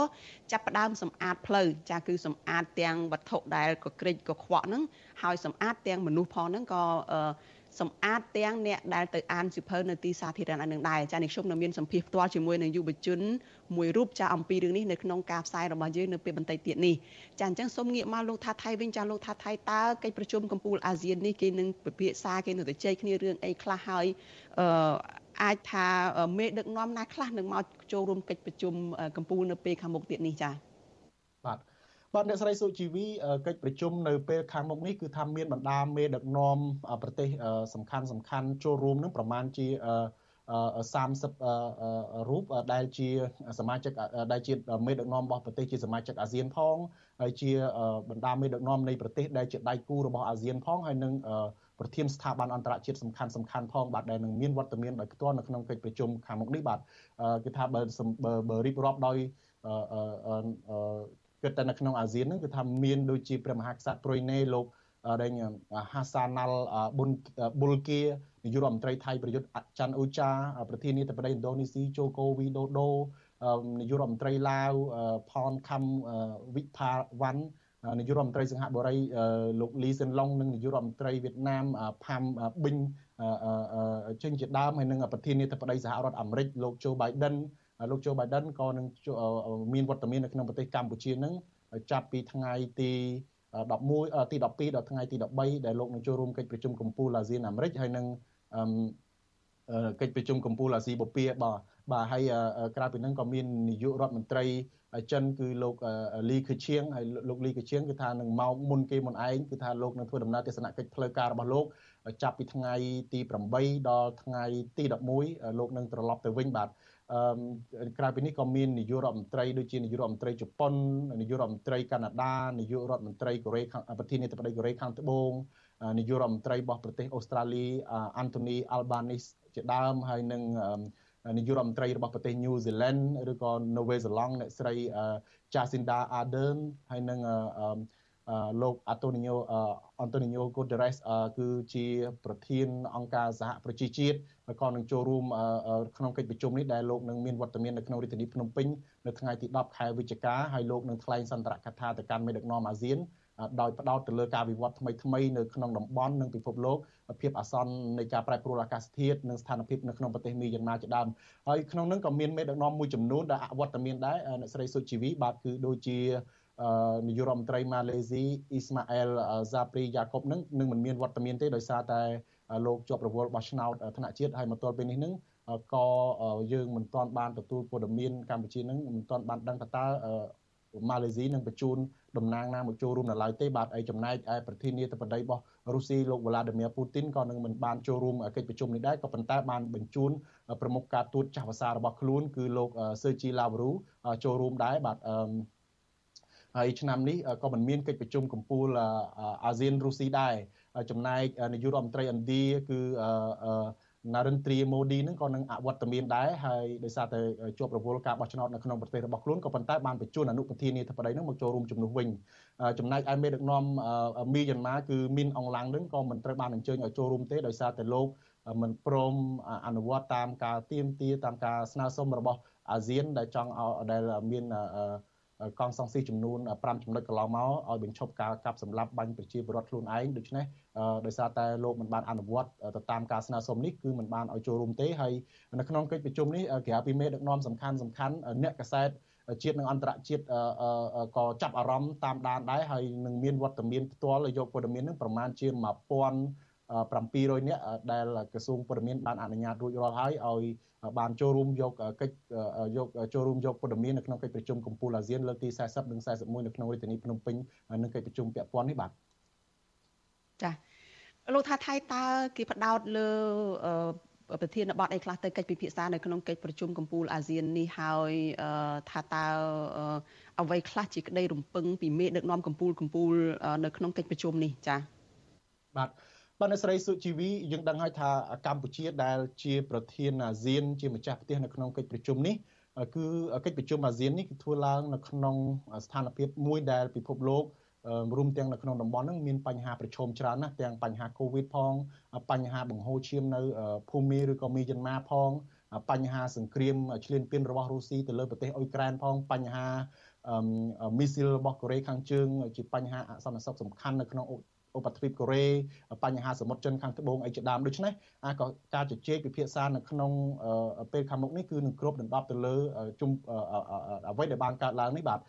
ចាប់ផ្ដើមសម្អាតផ្លូវចាគឺសម្អាតទាំងវត្ថុដែលកក្រិចកខ្វក់ហ្នឹងហើយសម្អាតទាំងមនុស្សផងហ្នឹងក៏ សម្អាតទាំងអ្នកដែលទៅអានសិភៅនៅទីសាធារណៈនឹងដែរចានេះខ្ញុំនៅមានសម្ភារផ្ទាល់ជាមួយនឹងយុវជនមួយរូបចាអំពីរឿងនេះនៅក្នុងការផ្សាយរបស់យើងនៅពេលបន្តិចទៀតនេះចាអញ្ចឹងសូមងាកមកលោកថាថៃវិញចាលោកថាថៃតើកិច្ចប្រជុំកម្ពុជាអាស៊ាននេះគេនឹងពិភាក្សាគេនឹងទៅជែកគ្នារឿងអីខ្លះហើយអឺអាចថាមេដឹកនាំណាខ្លះនឹងមកចូលរួមកិច្ចប្រជុំកម្ពុជានៅពេលខាងមុខទៀតនេះចាបាទ បាទអ្នកស្រីសុជីវីកិច្ចប្រជុំនៅពេលខាងមុខនេះគឺថាមានបណ្ដាមេដឹកនាំប្រទេសសំខាន់សំខាន់ចូលរួមនឹងប្រមាណជា30រូបដែលជាសមាជិកដែលជាមេដឹកនាំរបស់ប្រទេសជាសមាជិកអាស៊ានផងហើយជាបណ្ដាមេដឹកនាំនៃប្រទេសដែលជាដៃគូរបស់អាស៊ានផងហើយនឹងប្រធានស្ថាប័នអន្តរជាតិសំខាន់សំខាន់ផងបាទដែលនឹងមានវត្តមានដោយផ្ទាល់នៅក្នុងកិច្ចប្រជុំខាងមុខនេះបាទគឺថាបើបើរៀបរាប់ដោយ គិតតែនៅក្នុងអាស៊ានហ្នឹងគឺថាមានដូចជាព្រះមហាក្សត្រប្រុយណេលោកដែលហាសាណាល់ប៊ុនប៊ុលគានាយករដ្ឋមន្ត្រីថៃប្រយុទ្ធច័ន្ទអូចាប្រធានាធិបតីឥណ្ឌូនេស៊ីជូកូវីដូដូនាយករដ្ឋមន្ត្រីឡាវផនខំវិផាវ៉ាន់នាយករដ្ឋមន្ត្រីសិង្ហបុរីលោកលីសិនឡុងនិងនាយករដ្ឋមន្ត្រីវៀតណាមផាំប៊ីងចេញជាដើមហើយនឹងប្រធានាធិបតីសហរដ្ឋអាមេរិកលោកโจ Biden លោកโจ Biden ក៏នឹងមានវត្តមាននៅក្នុងប្រទេសកម្ពុជានឹងចាប់ពីថ្ងៃទី11ទី12ដល់ថ្ងៃទី13ដែលលោកនឹងចូលរួមកិច្ចប្រជុំកម្ពុជាអាស៊ានអាមេរិកហើយនឹងកិច្ចប្រជុំកម្ពុជាអាស៊ីបូព៌ាបាទបាទហើយក្រៅពីហ្នឹងក៏មាននាយករដ្ឋមន្ត្រីចិនគឺលោកលីខឺឈៀងហើយលោកលីខឺឈៀងគឺថានឹងមកមុនគេមុនឯងគឺថាលោកនឹងធ្វើដំណើរទស្សនកិច្ចផ្លូវការរបស់លោកចាប់ពីថ្ងៃទី8ដល់ថ្ងៃទី11លោកនឹងត្រឡប់ទៅវិញបាទអឺ ក្រៅពីនេះក៏មាននាយករដ្ឋមន្ត្រីដូចជានាយករដ្ឋមន្ត្រីជប៉ុននាយករដ្ឋមន្ត្រីកាណាដានាយករដ្ឋមន្ត្រីកូរ៉េខាងប្រធានាធិបតីកូរ៉េខាងត្បូងនាយករដ្ឋមន្ត្រីរបស់ប្រទេសអូស្ត្រាលីអាន់តូនីអាល់បានីសជាដើមហើយនឹងនាយករដ្ឋមន្ត្រីរបស់ប្រទេសញូហ្សេឡង់ឬក៏នូវេហ្សេឡង់អ្នកស្រី Jacinda Ardern ហើយនឹង លោកអាតូនីញ៉ូអន្តូនីញ៉ូកូតេរ៉េសគឺជាប្រធានអង្គការសហប្រជាជាតិហើយក៏នឹងចូលរួមក្នុងកិច្ចប្រជុំនេះដែលលោកនឹងមានវត្តមាននៅក្នុងរាជធានីភ្នំពេញនៅថ្ងៃទី10ខែវិច្ឆិកាហើយលោកនឹងថ្លែងសន្ទរកថាទៅកាន់មេដឹកនាំអាស៊ានដោយផ្ដោតទៅលើការវិវត្តថ្មីថ្មីនៅក្នុងតំបន់និងពិភពលោកភាពអាសន្ននៃការប្រែប្រួលអាកាសធាតុនិងស្ថានភាពនៅក្នុងប្រទេសមីយ៉ាន់ម៉ាជាដើមហើយក្នុងនោះក៏មានមេដឹកនាំមួយចំនួនដែលអវត្តមានដែរអ្នកស្រីសុជីវីបាទគឺដូចជា នាយករដ្ឋមន្ត្រីម៉ាឡេស៊ីអ៊ីស្ម៉ាអែលហ្សាព្រីយ៉ាកុបនឹងនឹងមិនមានវត្តមានទេដោយសារតែលោកជាប់រវល់បោះឆ្នោតថ្នាក់ជាតិហើយមកទល់ពេលនេះនឹងក៏យើងមិនទាន់បានទទួលព័ត៌មានកម្ពុជានឹងមិនទាន់បានដឹងថាតើម៉ាឡេស៊ីនឹងបញ្ជូនតំណាងណាមកចូលរួមនៅឡើយទេបាទឯចំណែកឯប្រធានាធិបតីរបស់រុស្ស៊ីលោកវ្លាឌីមៀពូទីនក៏នឹងមិនបានចូលរួមកិច្ចប្រជុំនេះដែរក៏ប៉ុន្តែបានបញ្ជូនប្រមុខការទូតចាស់ភាសារបស់ខ្លួនគឺលោកសឺជីឡាវរូចូលរួមដែរបាទអឺ ហើយឆ្នាំនេះក៏មិនមានកិច្ចប្រជុំកម្ពុជាអាស៊ានរុស្ស៊ីដែរចំណែកនាយករដ្ឋមន្ត្រីឥណ្ឌាគឺអឺណារិនទ្រាម៉ូឌីនឹងក៏នឹងអវត្តមានដែរហើយដោយសារតែជាប់រវល់ការបោះឆ្នោតនៅក្នុងប្រទេសរបស់ខ្លួនក៏ប៉ុន្តែបានបញ្ជូនអនុប្រធានាធិបតីនឹងមកចូលរួមជំនួសវិញចំណែកឯមេដឹកនាំមីយ៉ាន់ម៉ាគឺមីនអងឡាំងនឹងក៏មិនត្រូវបានអញ្ជើញឲ្យចូលរួមទេដោយសារតែលោកមិនព្រមអនុវត្តតាមការទៀមទាតាមការស្នើសុំរបស់អាស៊ានដែលចង់ដែលមាន កងសង្ស៊ីចំនួន5ចំណុចកន្លងមកឲ្យបញ្ឈប់ការកាប់សម្លាប់បាញ់ប្រជាពលរដ្ឋខ្លួនឯងដូច្នេះដោយសារតែលោកមិនបានអនុវត្តទៅតាមការស្នើសុំនេះគឺមិនបានឲ្យចូលរួមទេហើយនៅក្នុងកិច្ចប្រជុំនេះក្រៅពីមេដឹកនាំសំខាន់សំខាន់អ្នកកសែតជាតិនិងអន្តរជាតិក៏ចាប់អារម្មណ៍តាមដានដែរហើយនឹងមានវត្តមានផ្ទាល់យកព័ត៌មាននឹងប្រមាណជា1000 700នាក់ដែលក្រសួងព័ត៌មានបានអនុញ្ញាតរួចរាល់ហើយឲ្យបានចូលរួមយកកិច្ចយកចូលរួមយកព័ត៌មាននៅក្នុងកិច្ចប្រជុំកម្ពុជាអាស៊ានលើកទី40និង41នៅក្នុងរាជធានីភ្នំពេញនឹងកិច្ចប្រជុំពាក់ព័ន្ធនេះបាទចាលោកថាថៃតើគេផ្ដោតលើប្រធានបទអីខ្លះទៅកិច្ចពិភាក្សានៅក្នុងកិច្ចប្រជុំកម្ពុជាអាស៊ាននេះហើយថាតើអ្វីខ្លះជាក្តីរំពឹងពីមេដឹកនាំកម្ពុជាកម្ពុជានៅក្នុងកិច្ចប្រជុំនេះចាបាទ បាទអ្នកស្រីសុជីវីយើងដឹងហើយថាកម្ពុជាដែលជាប្រធានអាស៊ានជាម្ចាស់ផ្ទះនៅក្នុងកិច្ចប្រជុំនេះគឺកិច្ចប្រជុំអាស៊ាននេះគឺធ្វើឡើងនៅក្នុងស្ថានភាពមួយដែលពិភពលោករួមទាំងនៅក្នុងតំបន់ហ្នឹងមានបញ្ហាប្រឈមច្រើនណាស់ទាំងបញ្ហា Covid ផងបញ្ហាបង្ហូរឈាមនៅភូមាឬក៏មីយ៉ាន់ម៉ាផងបញ្ហាសង្គ្រាមឈ្លានពានរបស់រុស្ស៊ីទៅលើប្រទេសអ៊ុយក្រែនផងបញ្ហាមីស៊ីលរបស់កូរ៉េខាងជើងជាបញ្ហាអសន្តិសុខសំខាន់នៅក្នុង ឧបទ្វីបកូរ៉េបញ្ហាសមុទ្រចិនខាងត្បូងអីជាដើមដូច្នេះអាក៏ការជជែកពិភាក្សានៅក្នុងពេលខាងមុខនេះគឺនឹងគ្របដណ្ដប់ទៅលើជុំអ្វីដែលបានកើតឡើងនេះបាទ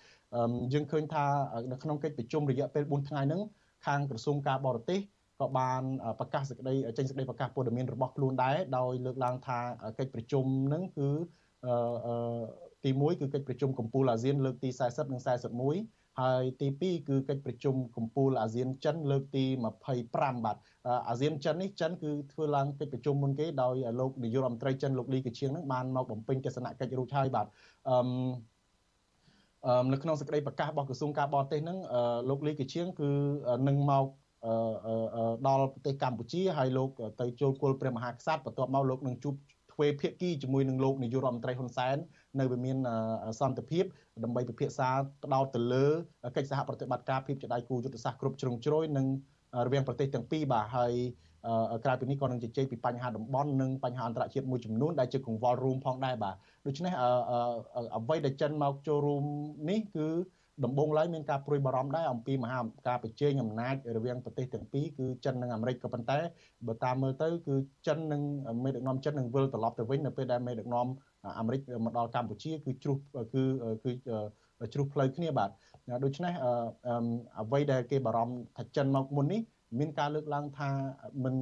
យើងឃើញថានៅក្នុងកិច្ចប្រជុំរយៈពេល4ថ្ងៃហ្នឹងខាងក្រសួងការបរទេសក៏បានប្រកាសសេចក្តីចេញសេចក្តីប្រកាសព័ត៌មានរបស់ខ្លួនដែរដោយលើកឡើងថាកិច្ចប្រជុំហ្នឹងគឺទី1គឺកិច្ចប្រជុំកម្ពុជាអាស៊ានលើកទី40និង41 ហើយទី2គឺកិច្ចប្រជុំកំពូលអាស៊ានចិនលើកទី25បាទអាស៊ានចិននេះចិនគឺធ្វើឡើងកិច្ចប្រជុំមុនគេដោយលោកនាយករដ្ឋមន្ត្រីចិនលោកលីកឈៀងនឹងបានមកបំពេញទស្សនកិច្ចរួចហើយបាទអឺនៅក្នុងសេចក្តីប្រកាសរបស់ក្រសួងការបរទេសហ្នឹងលោកលីកឈៀងគឺនឹងមកដល់ប្រទេសកម្ពុជាហើយលោកទៅចូលគល់ព្រះមហាក្សត្របន្ទាប់មកលោកនឹងជួបទ្វេភាគីជាមួយនឹងលោកនាយករដ្ឋមន្ត្រីហ៊ុនសែន នៅវិមានសន្តិភាពដើម្បីពិភាក្សាផ្ដោតទៅលើកិច្ចសហប្រតិបត្តិការភាពជាដៃគូយុទ្ធសាស្ត្រគ្រប់ជ្រុងជ្រោយនិងរវាងប្រទេសទាំងពីរបាទហើយក្រៅពីនេះក៏នឹងជជែកពីបញ្ហាតំបន់និងបញ្ហាអន្តរជាតិមួយចំនួនដែលជាកង្វល់រួមផងដែរបាទដូច្នេះអ្វីដែលចិនមកចូលរួមនេះគឺដំបូងឡើយមានការព្រួយបារម្ភដែរអំពីមហាការប្រជែងអំណាចរវាងប្រទេសទាំងពីរគឺចិននិងអាមេរិកក៏ប៉ុន្តែបើតាមមើលទៅគឺចិននិងមេដឹកនាំចិននឹងវិលត្រឡប់ទៅវិញនៅពេលដែលមេដឹកនាំ អាមេរិកមកដល់កម្ពុជាគឺជ្រុះគឺគឺជ្រុះផ្លូវគ្នាបាទដូច្នេះអ្វីដែលគេបារម្ភថាចិនមកមុននេះមានការលើកឡើងថាមិន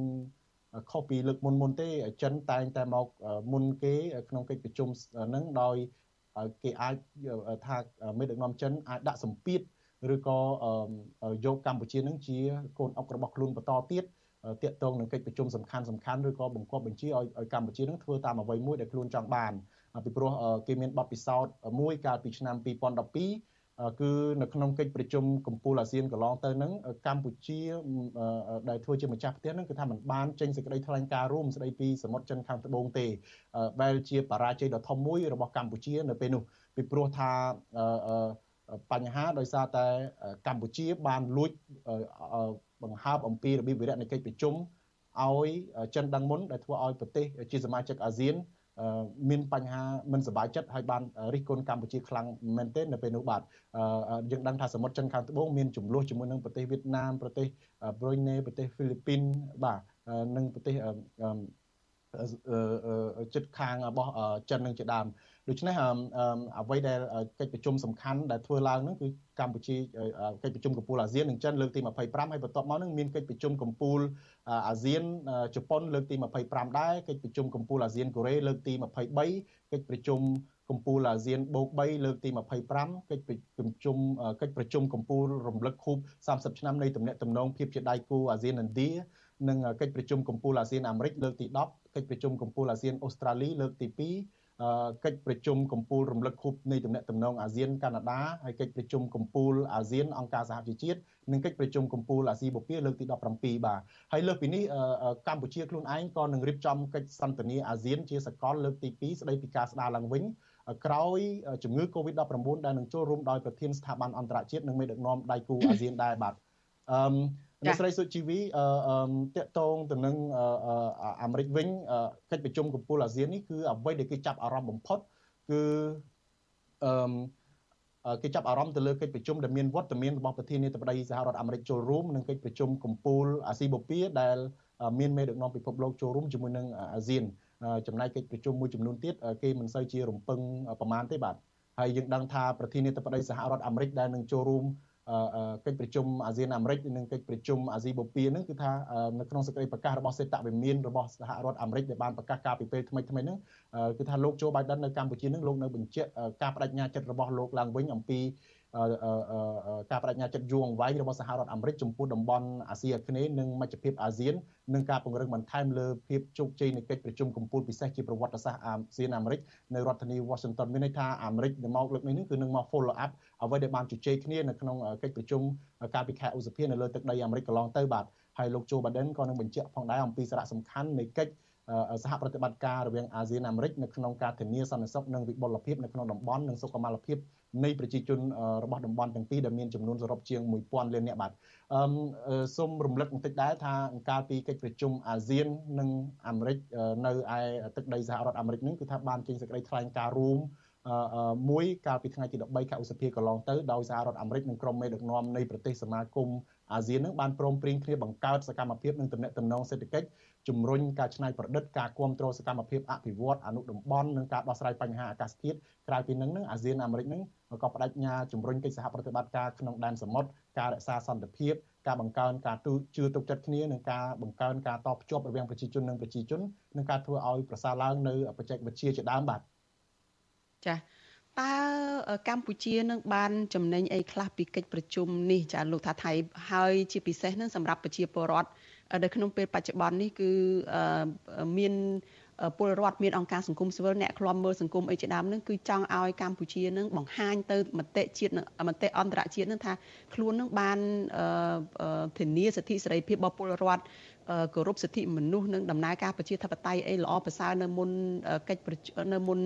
ខុសពីលើកមុនមុនទេចិនតែងតែមកមុនគេក្នុងកិច្ចប្រជុំហ្នឹងដោយគេអាចថាមេដឹកនាំចិនអាចដាក់សម្ពាធឬក៏យកកម្ពុជានឹងជាកូនអុករបស់ខ្លួនបន្តទៀត តាកតងនឹងកិច្ចប្រជុំសំខាន់សំខាន់ឬក៏បង្គាប់បញ្ជាឲ្យឲ្យកម្ពុជានឹងធ្វើតាមអ្វីមួយដែលខ្លួនចង់បានពីព្រោះគេមានបទពិសោធន៍មួយកាលពីឆ្នាំ2012គឺនៅក្នុងកិច្ចប្រជុំកម្ពុជាអាស៊ានកន្លងទៅហ្នឹងកម្ពុជាដែលធ្វើជាម្ចាស់ផ្ទះហ្នឹងគឺថាมันបានចេញសេចក្តីថ្លែងការណ៍រួមស្តីពីសមុទ្រចិនខាងត្បូងទេដែលជាបរាជ័យដ៏ធំមួយរបស់កម្ពុជានៅពេលនោះពីព្រោះថាបញ្ហាដោយសារតែកម្ពុជាបានលួច បង្ហើបអំពីរបៀបវិរៈនៃកិច្ចប្រជុំឲ្យចិនដឹងមុនដែលធ្វើឲ្យប្រទេសជាសមាជិកអាស៊ានមានបញ្ហាមិនសบายចិត្តហើយបានរិះគន់កម្ពុជាខ្លាំងមែនទែននៅពេលនោះបាទយើងដឹងថាសមុទ្រចិនខាងត្បូងមានចំនួនជាមួយនឹងប្រទេសវៀតណាមប្រទេសប្រុយណេប្រទេសហ្វីលីពីនបាទនិងប្រទេសចិត្តខាងរបស់ចិននឹងជាដើម ដូច្នេះអ្វីដែលកិច្ចប្រជុំសំខាន់ដែលធ្វើឡើងហ្នឹងគឺកម្ពុជាកិច្ចប្រជុំកំពូលអាស៊ាននឹងចិនលើកទី25ហើយបន្ទាប់មកហ្នឹងមានកិច្ចប្រជុំកំពូលអាស៊ានជប៉ុនលើកទី25ដែរកិច្ចប្រជុំកំពូលអាស៊ានកូរ៉េលើកទី23កិច្ចប្រជុំកំពូលអាស៊ានបូក3លើកទី25កិច្ចប្រជុំកិច្ចប្រជុំកំពូលរំលឹកខួប30ឆ្នាំនៃទំនាក់ទំនងភាពជាដៃគូអាស៊ានឥណ្ឌានិងកិច្ចប្រជុំកំពូលអាស៊ានអាមេរិកលើកទី10កិច្ចប្រជុំកំពូលអាស៊ានអូស្ត្រាលីលើកទី2 កិច្ចប្រជុំកម្ពុជារំលឹកខួបនៃទំនាក់ទំនងអាស៊ានកាណាដាហើយកិច្ចប្រជុំកម្ពុជាអាស៊ានអង្គការសហជីវជាតិនិងកិច្ចប្រជុំកម្ពុជាអាស៊ីបូព៌ាលើកទី17បាទហើយលើសពីនេះកម្ពុជាខ្លួនឯងក៏នឹងរៀបចំកិច្ចសន្ទនាអាស៊ានជាសកលលើកទី2ស្ដីពីការស្ដារឡើងវិញក្រោយជំងឺ Covid-19 ដែលនឹងចូលរួមដោយប្រធានស្ថាប័នអន្តរជាតិនិងមេដឹកនាំដៃគូអាស៊ានដែរបាទអឺ អ្នកស្រីសុជីវីអឺតកតងទៅនឹងអាមេរិកវិញកិច្ចប្រជុំកំពូលអាស៊ាននេះគឺអ្វីដែលគេចាប់អារម្មណ៍បំផុតគឺអឺគេចាប់អារម្មណ៍ទៅលើកិច្ចប្រជុំដែលមានវត្តមានរបស់ប្រធានាធិបតីសហរដ្ឋអាមេរិកចូលរួមនិងកិច្ចប្រជុំកំពូលអាស៊ីបូព៌ាដែលមានមេដឹកនាំពិភពលោកចូលរួមជាមួយនឹងអាស៊ានចំណែកកិច្ចប្រជុំមួយចំនួនទៀតគេមិនសូវជារំពឹងប្រមាណទេបាទហើយយើងដឹងថាប្រធានាធិបតីសហរដ្ឋអាមេរិកដែលនឹងចូលរួម កិច្ចប្រជុំអាស៊ានអាមេរិកនិងកិច្ចប្រជុំអាស៊ីបូព៌ានឹងគឺថានៅក្នុងសេចក្តីប្រកាសរបស់សេតវិមានរបស់សហរដ្ឋអាមេរិកដែលបានប្រកាសកាលពីពេលថ្មីថ្មីហ្នឹងគឺថាលោកโจ Biden នៅកម្ពុជានឹងលោកនៅបញ្ជាក់ការបដិញ្ញាចិត្តរបស់លោកឡើងវិញអំពី ការបដិញ្ញាចិត្តយូរអង្វែងរបស់សហរដ្ឋអាមេរិកចំពោះតំបន់អាស៊ីអាគ្នេយ៍និងមជ្ឈភាពអាស៊ាននិងការពង្រឹងបន្ថែមលើភាពជោគជ័យនៃកិច្ចប្រជុំកំពូលពិសេសជាប្រវត្តិសាស្ត្រអាស៊ានអាមេរិកនៅរដ្ឋធានី Washington មានន័យថាអាមេរិកនៅមកលើកនេះគឺនឹងមក follow up អ្វីដែលបានជជែកគ្នានៅក្នុងកិច្ចប្រជុំកាលពីខែឧសភានៅលើទឹកដីអាមេរិកកន្លងទៅបាទហើយលោក Joe Biden ក៏នឹងបញ្ជាក់ផងដែរអំពីសារៈសំខាន់នៃកិច្ចសហប្រតិបត្តិការរវាងអាស៊ានអាមេរិកនៅក្នុងការធានាសន្តិសុខនិងវិបុលភាពនៅក្នុងតំបន់និងសុខុមាលភាព នៃប្រជាជនរបស់តំបន់ទាំងពីរដែលមានចំនួនសរុបជាង1000លាននាក់បាទអឺសូមរំលឹកបន្តិចដែរថាកាលពីកិច្ចប្រជុំអាស៊ាននិងអាមេរិកនៅឯទឹកដីសហរដ្ឋអាមេរិកនេះគឺថាបានចេញសេចក្តីថ្លែងការណ៍រួមមួយកាលពីថ្ងៃទី13ខែឧសភាកន្លងទៅដោយសហរដ្ឋអាមេរិកនិងក្រុមមេដឹកនាំនៃប្រទេសសមាគមអាស៊ាននឹងបានព្រមព្រៀងគ្នាបង្កើតសកម្មភាពនិងទំនាក់ទំនងសេដ្ឋកិច្ចជំរុញការច្នៃប្រឌិតការគ្រប់គ្រងសកម្មភាពអភិវឌ្ឍអនុតំបន់និងការដោះស្រាយបញ្ហាអាកាសធាតុក្រៅពីនឹងនឹងអាស៊ានអាមេរិកនឹង ក៏បដិញ្ញាជំរុញកិច្ចសហប្រតិបត្តិការក្នុងដែនសមុទ្រការរក្សាសន្តិភាពការបង្កើនការទូជឿទុកចិត្តគ្នានិងការបង្កើនការតភ្ជាប់រវាងប្រជាជននិងប្រជាជននិងការធ្វើឲ្យប្រសើរឡើងនៅបច្ចេកវិទ្យាជាដើមបាទចា៎តើកម្ពុជានឹងបានចំណេញអីខ្លះពីកិច្ចប្រជុំនេះចាលោកថាថៃហើយជាពិសេសនឹងសម្រាប់ប្រជាពលរដ្ឋនៅក្នុងពេលបច្ចុប្បន្ននេះគឺមាន ពលរដ្ឋមានអង្គការសង្គមស៊ីវិលអ្នកខ្លំមើលសង្គមអីជាដើមនឹងគឺចង់ឲ្យកម្ពុជានឹងបង្ហាញទៅមតិជាតិមតិអន្តរជាតិនឹងថាខ្លួននឹងបានធានាសិទ្ធិសេរីភាពរបស់ពលរដ្ឋគោរពសិទ្ធិមនុស្សនិងដំណើរការប្រជាធិបតេយ្យអីល្អប្រសើរនៅមុនកិច្ចនៅមុន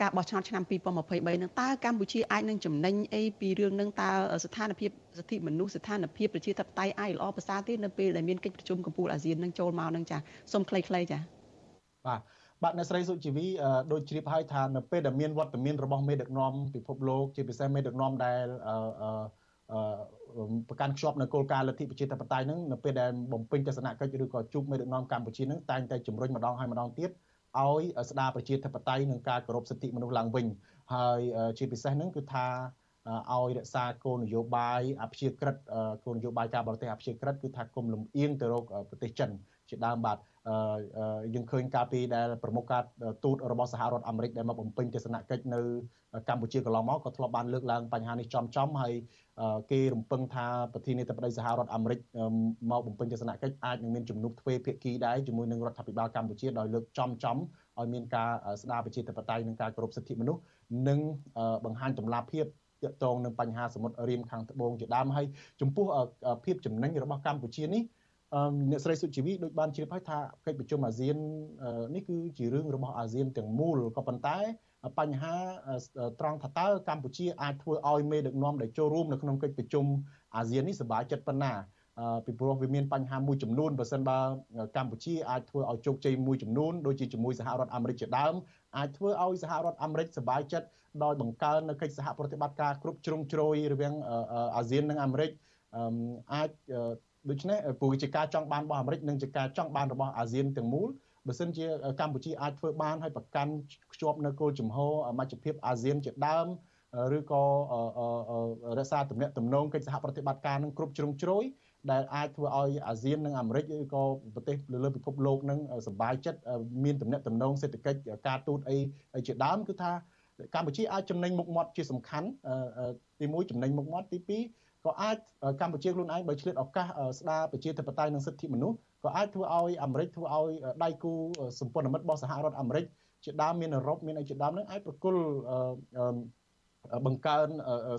ការបោះឆ្នោតឆ្នាំ2023នឹងតើកម្ពុជាអាចនឹងចំណេញអីពីរឿងនឹងតើស្ថានភាពសិទ្ធិមនុស្សស្ថានភាពប្រជាធិបតេយ្យអាចល្អប្រសើរទេនៅពេលដែលមានកិច្ចប្រជុំកំពូលអាស៊ាននឹងចូលមកនឹងចាសូមខ្លីៗចា បាទបាទអ្នកស្រីសុជីវីដូចជ្រាបហើយថានៅពេលដែលមានវត្តមានរបស់មេដឹកនាំពិភពលោកជាពិសេសមេដឹកនាំដែលអឺប្រកាន់ខ្ជាប់នៅគោលការណ៍លទ្ធិប្រជាធិបតេយ្យហ្នឹងនៅពេលដែលបំពេញទស្សនកិច្ចឬក៏ជួបមេដឹកនាំកម្ពុជាហ្នឹងតែងតែជំរុញម្ដងហើយម្ដងទៀតឲ្យស្ដារប្រជាធិបតេយ្យនិងការគោរពសិទ្ធិមនុស្សឡើងវិញហើយជាពិសេសហ្នឹងគឺថាឲ្យរក្សាគោលនយោបាយអព្យាក្រឹតគោលនយោបាយការបរទេសអព្យាក្រឹតគឺថាគុំលំអៀងទៅរកប្រទេសចិន ជាដើមបាទយើងឃើញកាលពីដែលប្រមុខការទូតរបស់សហរដ្ឋអាមេរិកដែលមកបំពេញទស្សនកិច្ចនៅកម្ពុជាកន្លងមកក៏ធ្លាប់បានលើកឡើងបញ្ហានេះចំចំហើយគេរំពឹងថាប្រធានាធិបតីសហរដ្ឋអាមេរិកមកបំពេញទស្សនកិច្ចអាចនឹងមានជំនួបទ្វេភាគីដែរជាមួយនឹងរដ្ឋាភិបាលកម្ពុជាដោយលើកចំចំឲ្យមានការស្ដារប្រជាធិបតេយ្យនិងការគោរពសិទ្ធិមនុស្សនិងបង្ហាញតម្លាភាពទាក់ទងនឹងបញ្ហាសមុទ្ររៀមខាងត្បូងជាដើមហើយចំពោះភាពចំណេញរបស់កម្ពុជានេះ អ្នកស្រីសុជីវីដូចបានជ្រាបហើយថាកិច្ចប្រជុំអាស៊ាននេះគឺជារឿងរបស់អាស៊ានទាំងមូលក៏ប៉ុន្តែបញ្ហាត្រង់ថាតើកម្ពុជាអាចធ្វើឲ្យមេដឹកនាំដែលចូលរួមនៅក្នុងកិច្ចប្រជុំអាស៊ាននេះសប្បាយចិត្តប៉ុណ្ណាពីព្រោះវាមានបញ្ហាមួយចំនួនបើសិនបើកម្ពុជាអាចធ្វើឲ្យជោគជ័យមួយចំនួនដូចជាជាមួយសហរដ្ឋអាមេរិកជាដើមអាចធ្វើឲ្យសហរដ្ឋអាមេរិកសប្បាយចិត្តដោយបង្កើននៅកិច្ចសហប្រតិបត្តិការគ្រប់ជ្រុងជ្រោយរវាងអាស៊ាននិងអាមេរិកអាច ដូច្នេះពូជាការចង់បានរបស់អាមេរិកនិងជាការចង់បានរបស់អាស៊ានទាំងមូលបើសិនជាកម្ពុជាអាចធ្វើបានហើយប្រកាន់ខ្ជាប់នៅគោលជំហរមជ្ឈភាពអាស៊ានជាដើមឬក៏រក្សាទំនាក់ទំនងកិច្ចសហប្រតិបត្តិការនឹងគ្រប់ជ្រុងជ្រោយដែលអាចធ្វើឲ្យអាស៊ាននិងអាមេរិកឬក៏ប្រទេសលើពិភពលោកនឹងសប្បាយចិត្តមានទំនាក់ទំនងសេដ្ឋកិច្ចការទូតអីជាដើមគឺថាកម្ពុជាអាចចំណេញមុខមាត់ជាសំខាន់ទី1ចំណេញមុខមាត់ទី2 ក៏អាចកម្ពុជាខ្លួនឯងបើឆ្លៀតឱកាសស្ដារប្រជាធិបតេយ្យនិងសិទ្ធិមនុស្សក៏អាចធ្វើឲ្យអាមេរិកធ្វើឲ្យដៃគូសម្ព័ន្ធមិត្តរបស់សហរដ្ឋអាមេរិកជាដើមមានអឺរ៉ុបមានអីជាដើមនឹងអាចប្រគល់បង្កើន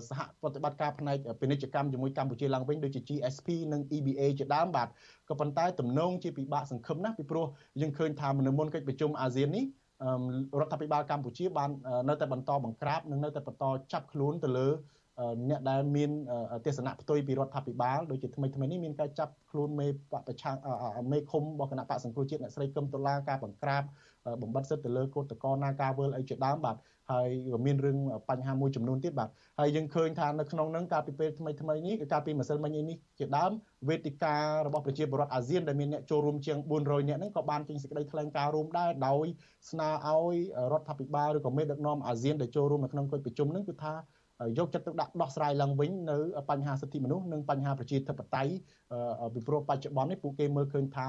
សហប្រតិបត្តិការផ្នែកពាណិជ្ជកម្មជាមួយកម្ពុជាឡើងវិញដូចជា GSP និង EBA ជាដើមបាទក៏ប៉ុន្តែទំនងជាពិបាកសង្ឃឹមណាស់ពីព្រោះយើងឃើញថានៅមុនកិច្ចប្រជុំអាស៊ាននេះរដ្ឋាភិបាលកម្ពុជាបាននៅតែបន្តបង្ក្រាបនិងនៅតែបន្តចាប់ខ្លួនទៅលើ អ្នកដែលមានទេសនៈផ្ទុយពីរដ្ឋាភិបាលដូចជាថ្មីថ្មីនេះមានការចាប់ខ្លួនមេបពប្រឆាំងមេឃុំរបស់គណៈបកសង្គ្រោះជាតិអ្នកស្រីកឹមដុល្លារការបង្ក្រាបបំបត្តិសិទ្ធិទៅលើកោតតកនាការវើលអីជាដើមបាទហើយមានរឿងបញ្ហាមួយចំនួនទៀតបាទហើយយើងឃើញថានៅក្នុងហ្នឹងកាលពីពេលថ្មីថ្មីនេះកាលពីម្សិលមិញនេះជាដើមវេទិការបស់ប្រជាពលរដ្ឋអាស៊ានដែលមានអ្នកចូលរួមជាង400នាក់ហ្នឹងក៏បានចេញសេចក្តីថ្លែងការណ៍រួមដែរដោយស្នើឲ្យរដ្ឋាភិបាលឬក៏មេដឹកនាំអាស៊ានដែលចូលរួមនៅក្នុងកិច្ចប្រជុំហ្នឹងគឺថា យកចិត្តទុកដាក់ដោះស្រាយឡើងវិញនៅបញ្ហាសិទ្ធិមនុស្សនិងបញ្ហាប្រជាធិបតេយ្យពីព្រោះបច្ចុប្បន្ននេះពួកគេមើលឃើញថា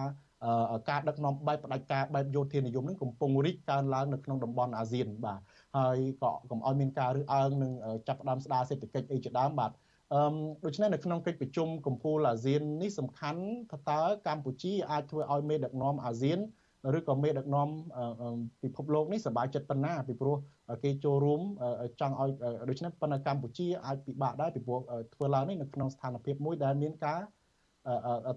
ការដឹកនាំបែបផ្ដាច់ការបែបយោធានិយមនឹងកំពុងរីកកើនឡើងនៅក្នុងតំបន់អាស៊ានបាទហើយក៏កុំឲ្យមានការរើសអើងនិងចាប់ផ្ដើមស្ដារសេដ្ឋកិច្ចអីជាដើមបាទអឺដូច្នេះនៅក្នុងកិច្ចប្រជុំកំពូលអាស៊ាននេះសំខាន់ថាតើកម្ពុជាអាចធ្វើឲ្យមេដឹកនាំអាស៊ាន ឬក៏មេដឹកនាំពិភពលោកនេះសប្បាយចិត្តប៉ុណ្ណាពីព្រោះគេចូលរួមចង់ឲ្យដូច្នេះប៉ុន្តែកម្ពុជាអាចពិបាកដែរពីព្រោះធ្វើឡើងនេះនៅក្នុងស្ថានភាពមួយដែលមានការ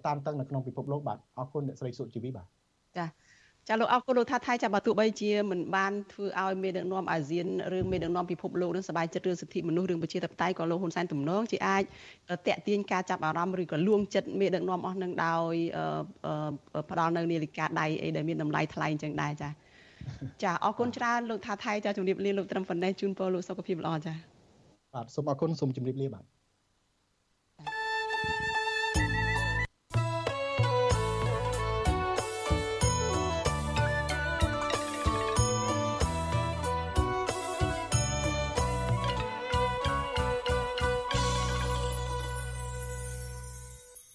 តានតឹងនៅក្នុងពិភពលោកបាទអរគុណអ្នកស្រីសុជីវីបាទចា ចាលោកអរគុណលោកថាថៃចាបើទោះបីជាមិនបានធ្វើឲ្យមេដឹកនាំអាស៊ានឬមេដឹកនាំពិភពលោកនឹងសบายចិត្តរឿងសិទ្ធិមនុស្សរឿងប្រជាធិបតេយ្យក៏លោកហ៊ុនសែនទំនងជាអាចតាក់ទាញការចាប់អារម្មណ៍ឬក៏លួងចិត្តមេដឹកនាំអស់នឹងដោយផ្ដល់នៅនាឡិកាដៃអីដែលមានតម្លៃថ្លៃអញ្ចឹងដែរចាចាអរគុណច្រើនលោកថាថៃចាជំរាបលាលោកត្រឹមប៉ុណ្ណេះជូនពរលោកសុខភាពល្អចាបាទសូមអរគុណសូមជំរាបលាបាទ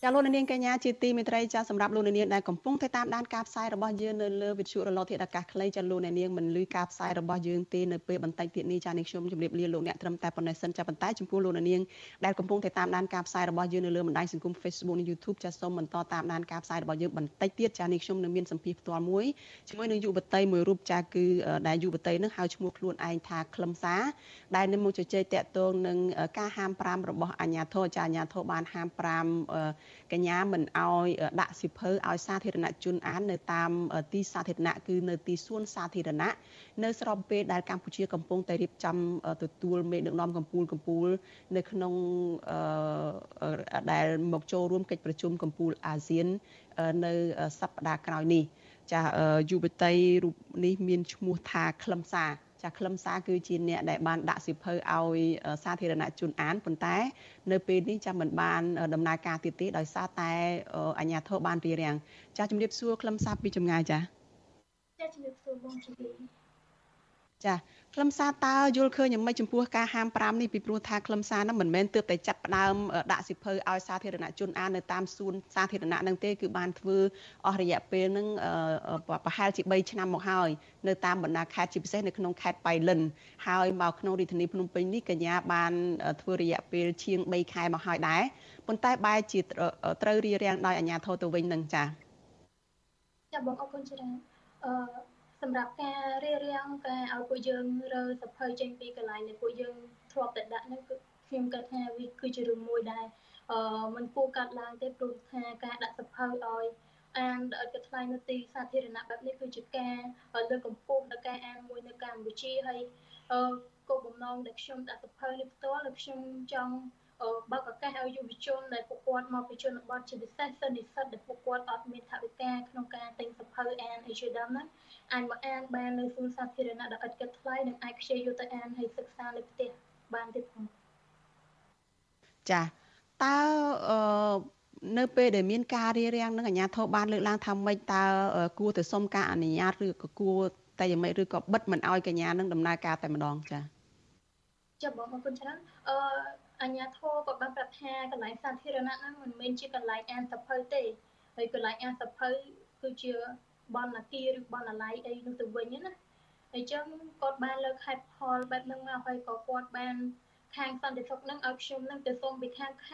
ចាលោកនាងកញ្ញាជាទីមេត្រីចាសម្រាប់លោកនាងដែលកំពុងតែតាមដានការផ្សាយរបស់យើងនៅលើវិទ្យុរលកធាតុអាកាសខ្លីចាលោកនាងមិនលឺការផ្សាយរបស់យើងទេនៅពេលបន្តិចទៀតនេះចានេះខ្ញុំជម្រាបលាលោកអ្នកត្រឹមតែប៉ុណ្ណេះសិនចាប៉ុន្តែចំពោះលោកនាងដែលកំពុងតែតាមដានការផ្សាយរបស់យើងនៅលើបណ្ដាញសង្គម Facebook និង YouTube ចាសូមបន្តតាមដានការផ្សាយរបស់យើងបន្តិចទៀតចានេះខ្ញុំនឹងមានសម្ភារផ្ទាល់មួយជាមួយនឹងយុវតីមួយរូបចាគឺដែលយុវតីនឹងហៅឈ្មោះខ្លួនឯងថាខ្លឹមសាដែលនឹងមកជជែកតាក់ទងនឹងការហាម5របស់អាជ្ញាធរចាអាជ្ញាធរបានហាម5កញ្ញាមិនអោយដាក់សិភៅឲ្យសាធារណជនអាននៅតាមទីសាធារណៈគឺនៅទីសួនសាធារណៈនៅស្របពេលដែលកម្ពុជាកំពុងតែរៀបចំទទួលមេដឹកនាំកម្ពុជាកម្ពុជានៅក្នុងដែលមកចូលរួមកិច្ចប្រជុំកម្ពុជាអាស៊ាននៅសប្តាហ៍ក្រោយនេះចាយុវតីរូបនេះមានឈ្មោះថាខ្លឹមសារ ចាខ្លឹមសារគឺជាអ្នកដែលបានដាក់សិភៅឲ្យសាធារណជនអានប៉ុន្តែ នៅពេលនេះចាមិនបានដំណើរការទៀតទេដោយសារតែអាជ្ញាធរបានរៀបរៀងចាជំរាបសួរខ្លឹមសារពីចម្ងាយចាចាជំរាបសួរបងជីវី ចាខ្លឹមសារតើយល់ឃើញយ៉ាងម៉េចចំពោះការហាម5នេះពីព្រោះថាខ្លឹមសារនោះមិនមែនទើបតែចាប់ផ្ដើមដាក់សិភៅឲ្យសាធារណជនអាននៅតាមសួនសាធារណៈនឹងទេគឺបានធ្វើអស់រយៈពេលនឹងប្រហែលជា3ឆ្នាំមកហើយនៅតាមបណ្ដាខេត្តជាពិសេសនៅក្នុងខេត្តបៃលិនហើយមកក្នុងរាជធានីភ្នំពេញនេះកញ្ញាបានធ្វើរយៈពេលជាង3ខែមកហើយដែរប៉ុន្តែបែរជាត្រូវរៀបរៀងដោយអាជ្ញាធរទៅវិញនឹងចា៎ចាបងអរគុណច្រើនអឺ សម្រាប់ការរៀបរៀងការឲ្យពួកយើងរើសភៅចេញពីកន្លែងដែលពួកយើងធ្លាប់តែដាក់ហ្នឹងគឺខ្ញុំគិតថាវាគឺជារឿងមួយដែលអឺมันគួរកាត់ឡើងទេព្រោះថាការដាក់សភៅឲ្យអានដោយឥតគិតថ្លៃនៅទីសាធារណៈបែបនេះគឺជាការលើកកម្ពស់ដល់ការអានមួយនៅកម្ពុជាហើយអឺគោលបំណងដែលខ្ញុំដាក់សភៅនេះផ្ទាល់គឺខ្ញុំចង់ បើកឱកាសឲ្យយុវជនដែលពួកគាត់មកពីជនបទជាពិសេសសិស្សនិស្សិតដែលពួកគាត់អត់មានថវិកាក្នុងការទិញសភៅអានអីជាដើមហ្នឹងអាចមកអានបាននៅសួនសាធារណៈដែលឥតគិតថ្លៃនិងអាចខ្ជិលយកទៅអានហើយសិក្សានៅផ្ទះបានទៀតផងចាតើអឺនៅពេលដែលមានការរៀបរៀងនឹងអាជ្ញាធរបានលើកឡើងថាម៉េចតើគួរទៅសុំការអនុញ្ញាតឬក៏គួរតែយ៉ាងម៉េចឬក៏បិទមិនឲ្យកញ្ញានឹងដំណើរការតែម្ដងចា៎ចាបងអរគុណច្រើនអឺ អញ្ញាធរក៏បានប្រាប់ថាកន្លែងសាធារណៈហ្នឹងមិនមែនជាកន្លែងអានសភៅទេហើយកន្លែងអានសភៅគឺជាបណ្ណាគារឬបណ្ណាល័យអីនោះទៅវិញណាអញ្ចឹងគាត់បានលើកហេតុផលបែបហ្នឹងមកហើយក៏គាត់បានខាងសន្តិសុខនឹងឲ្យខ្ញុំនឹងទៅសុំពីខាង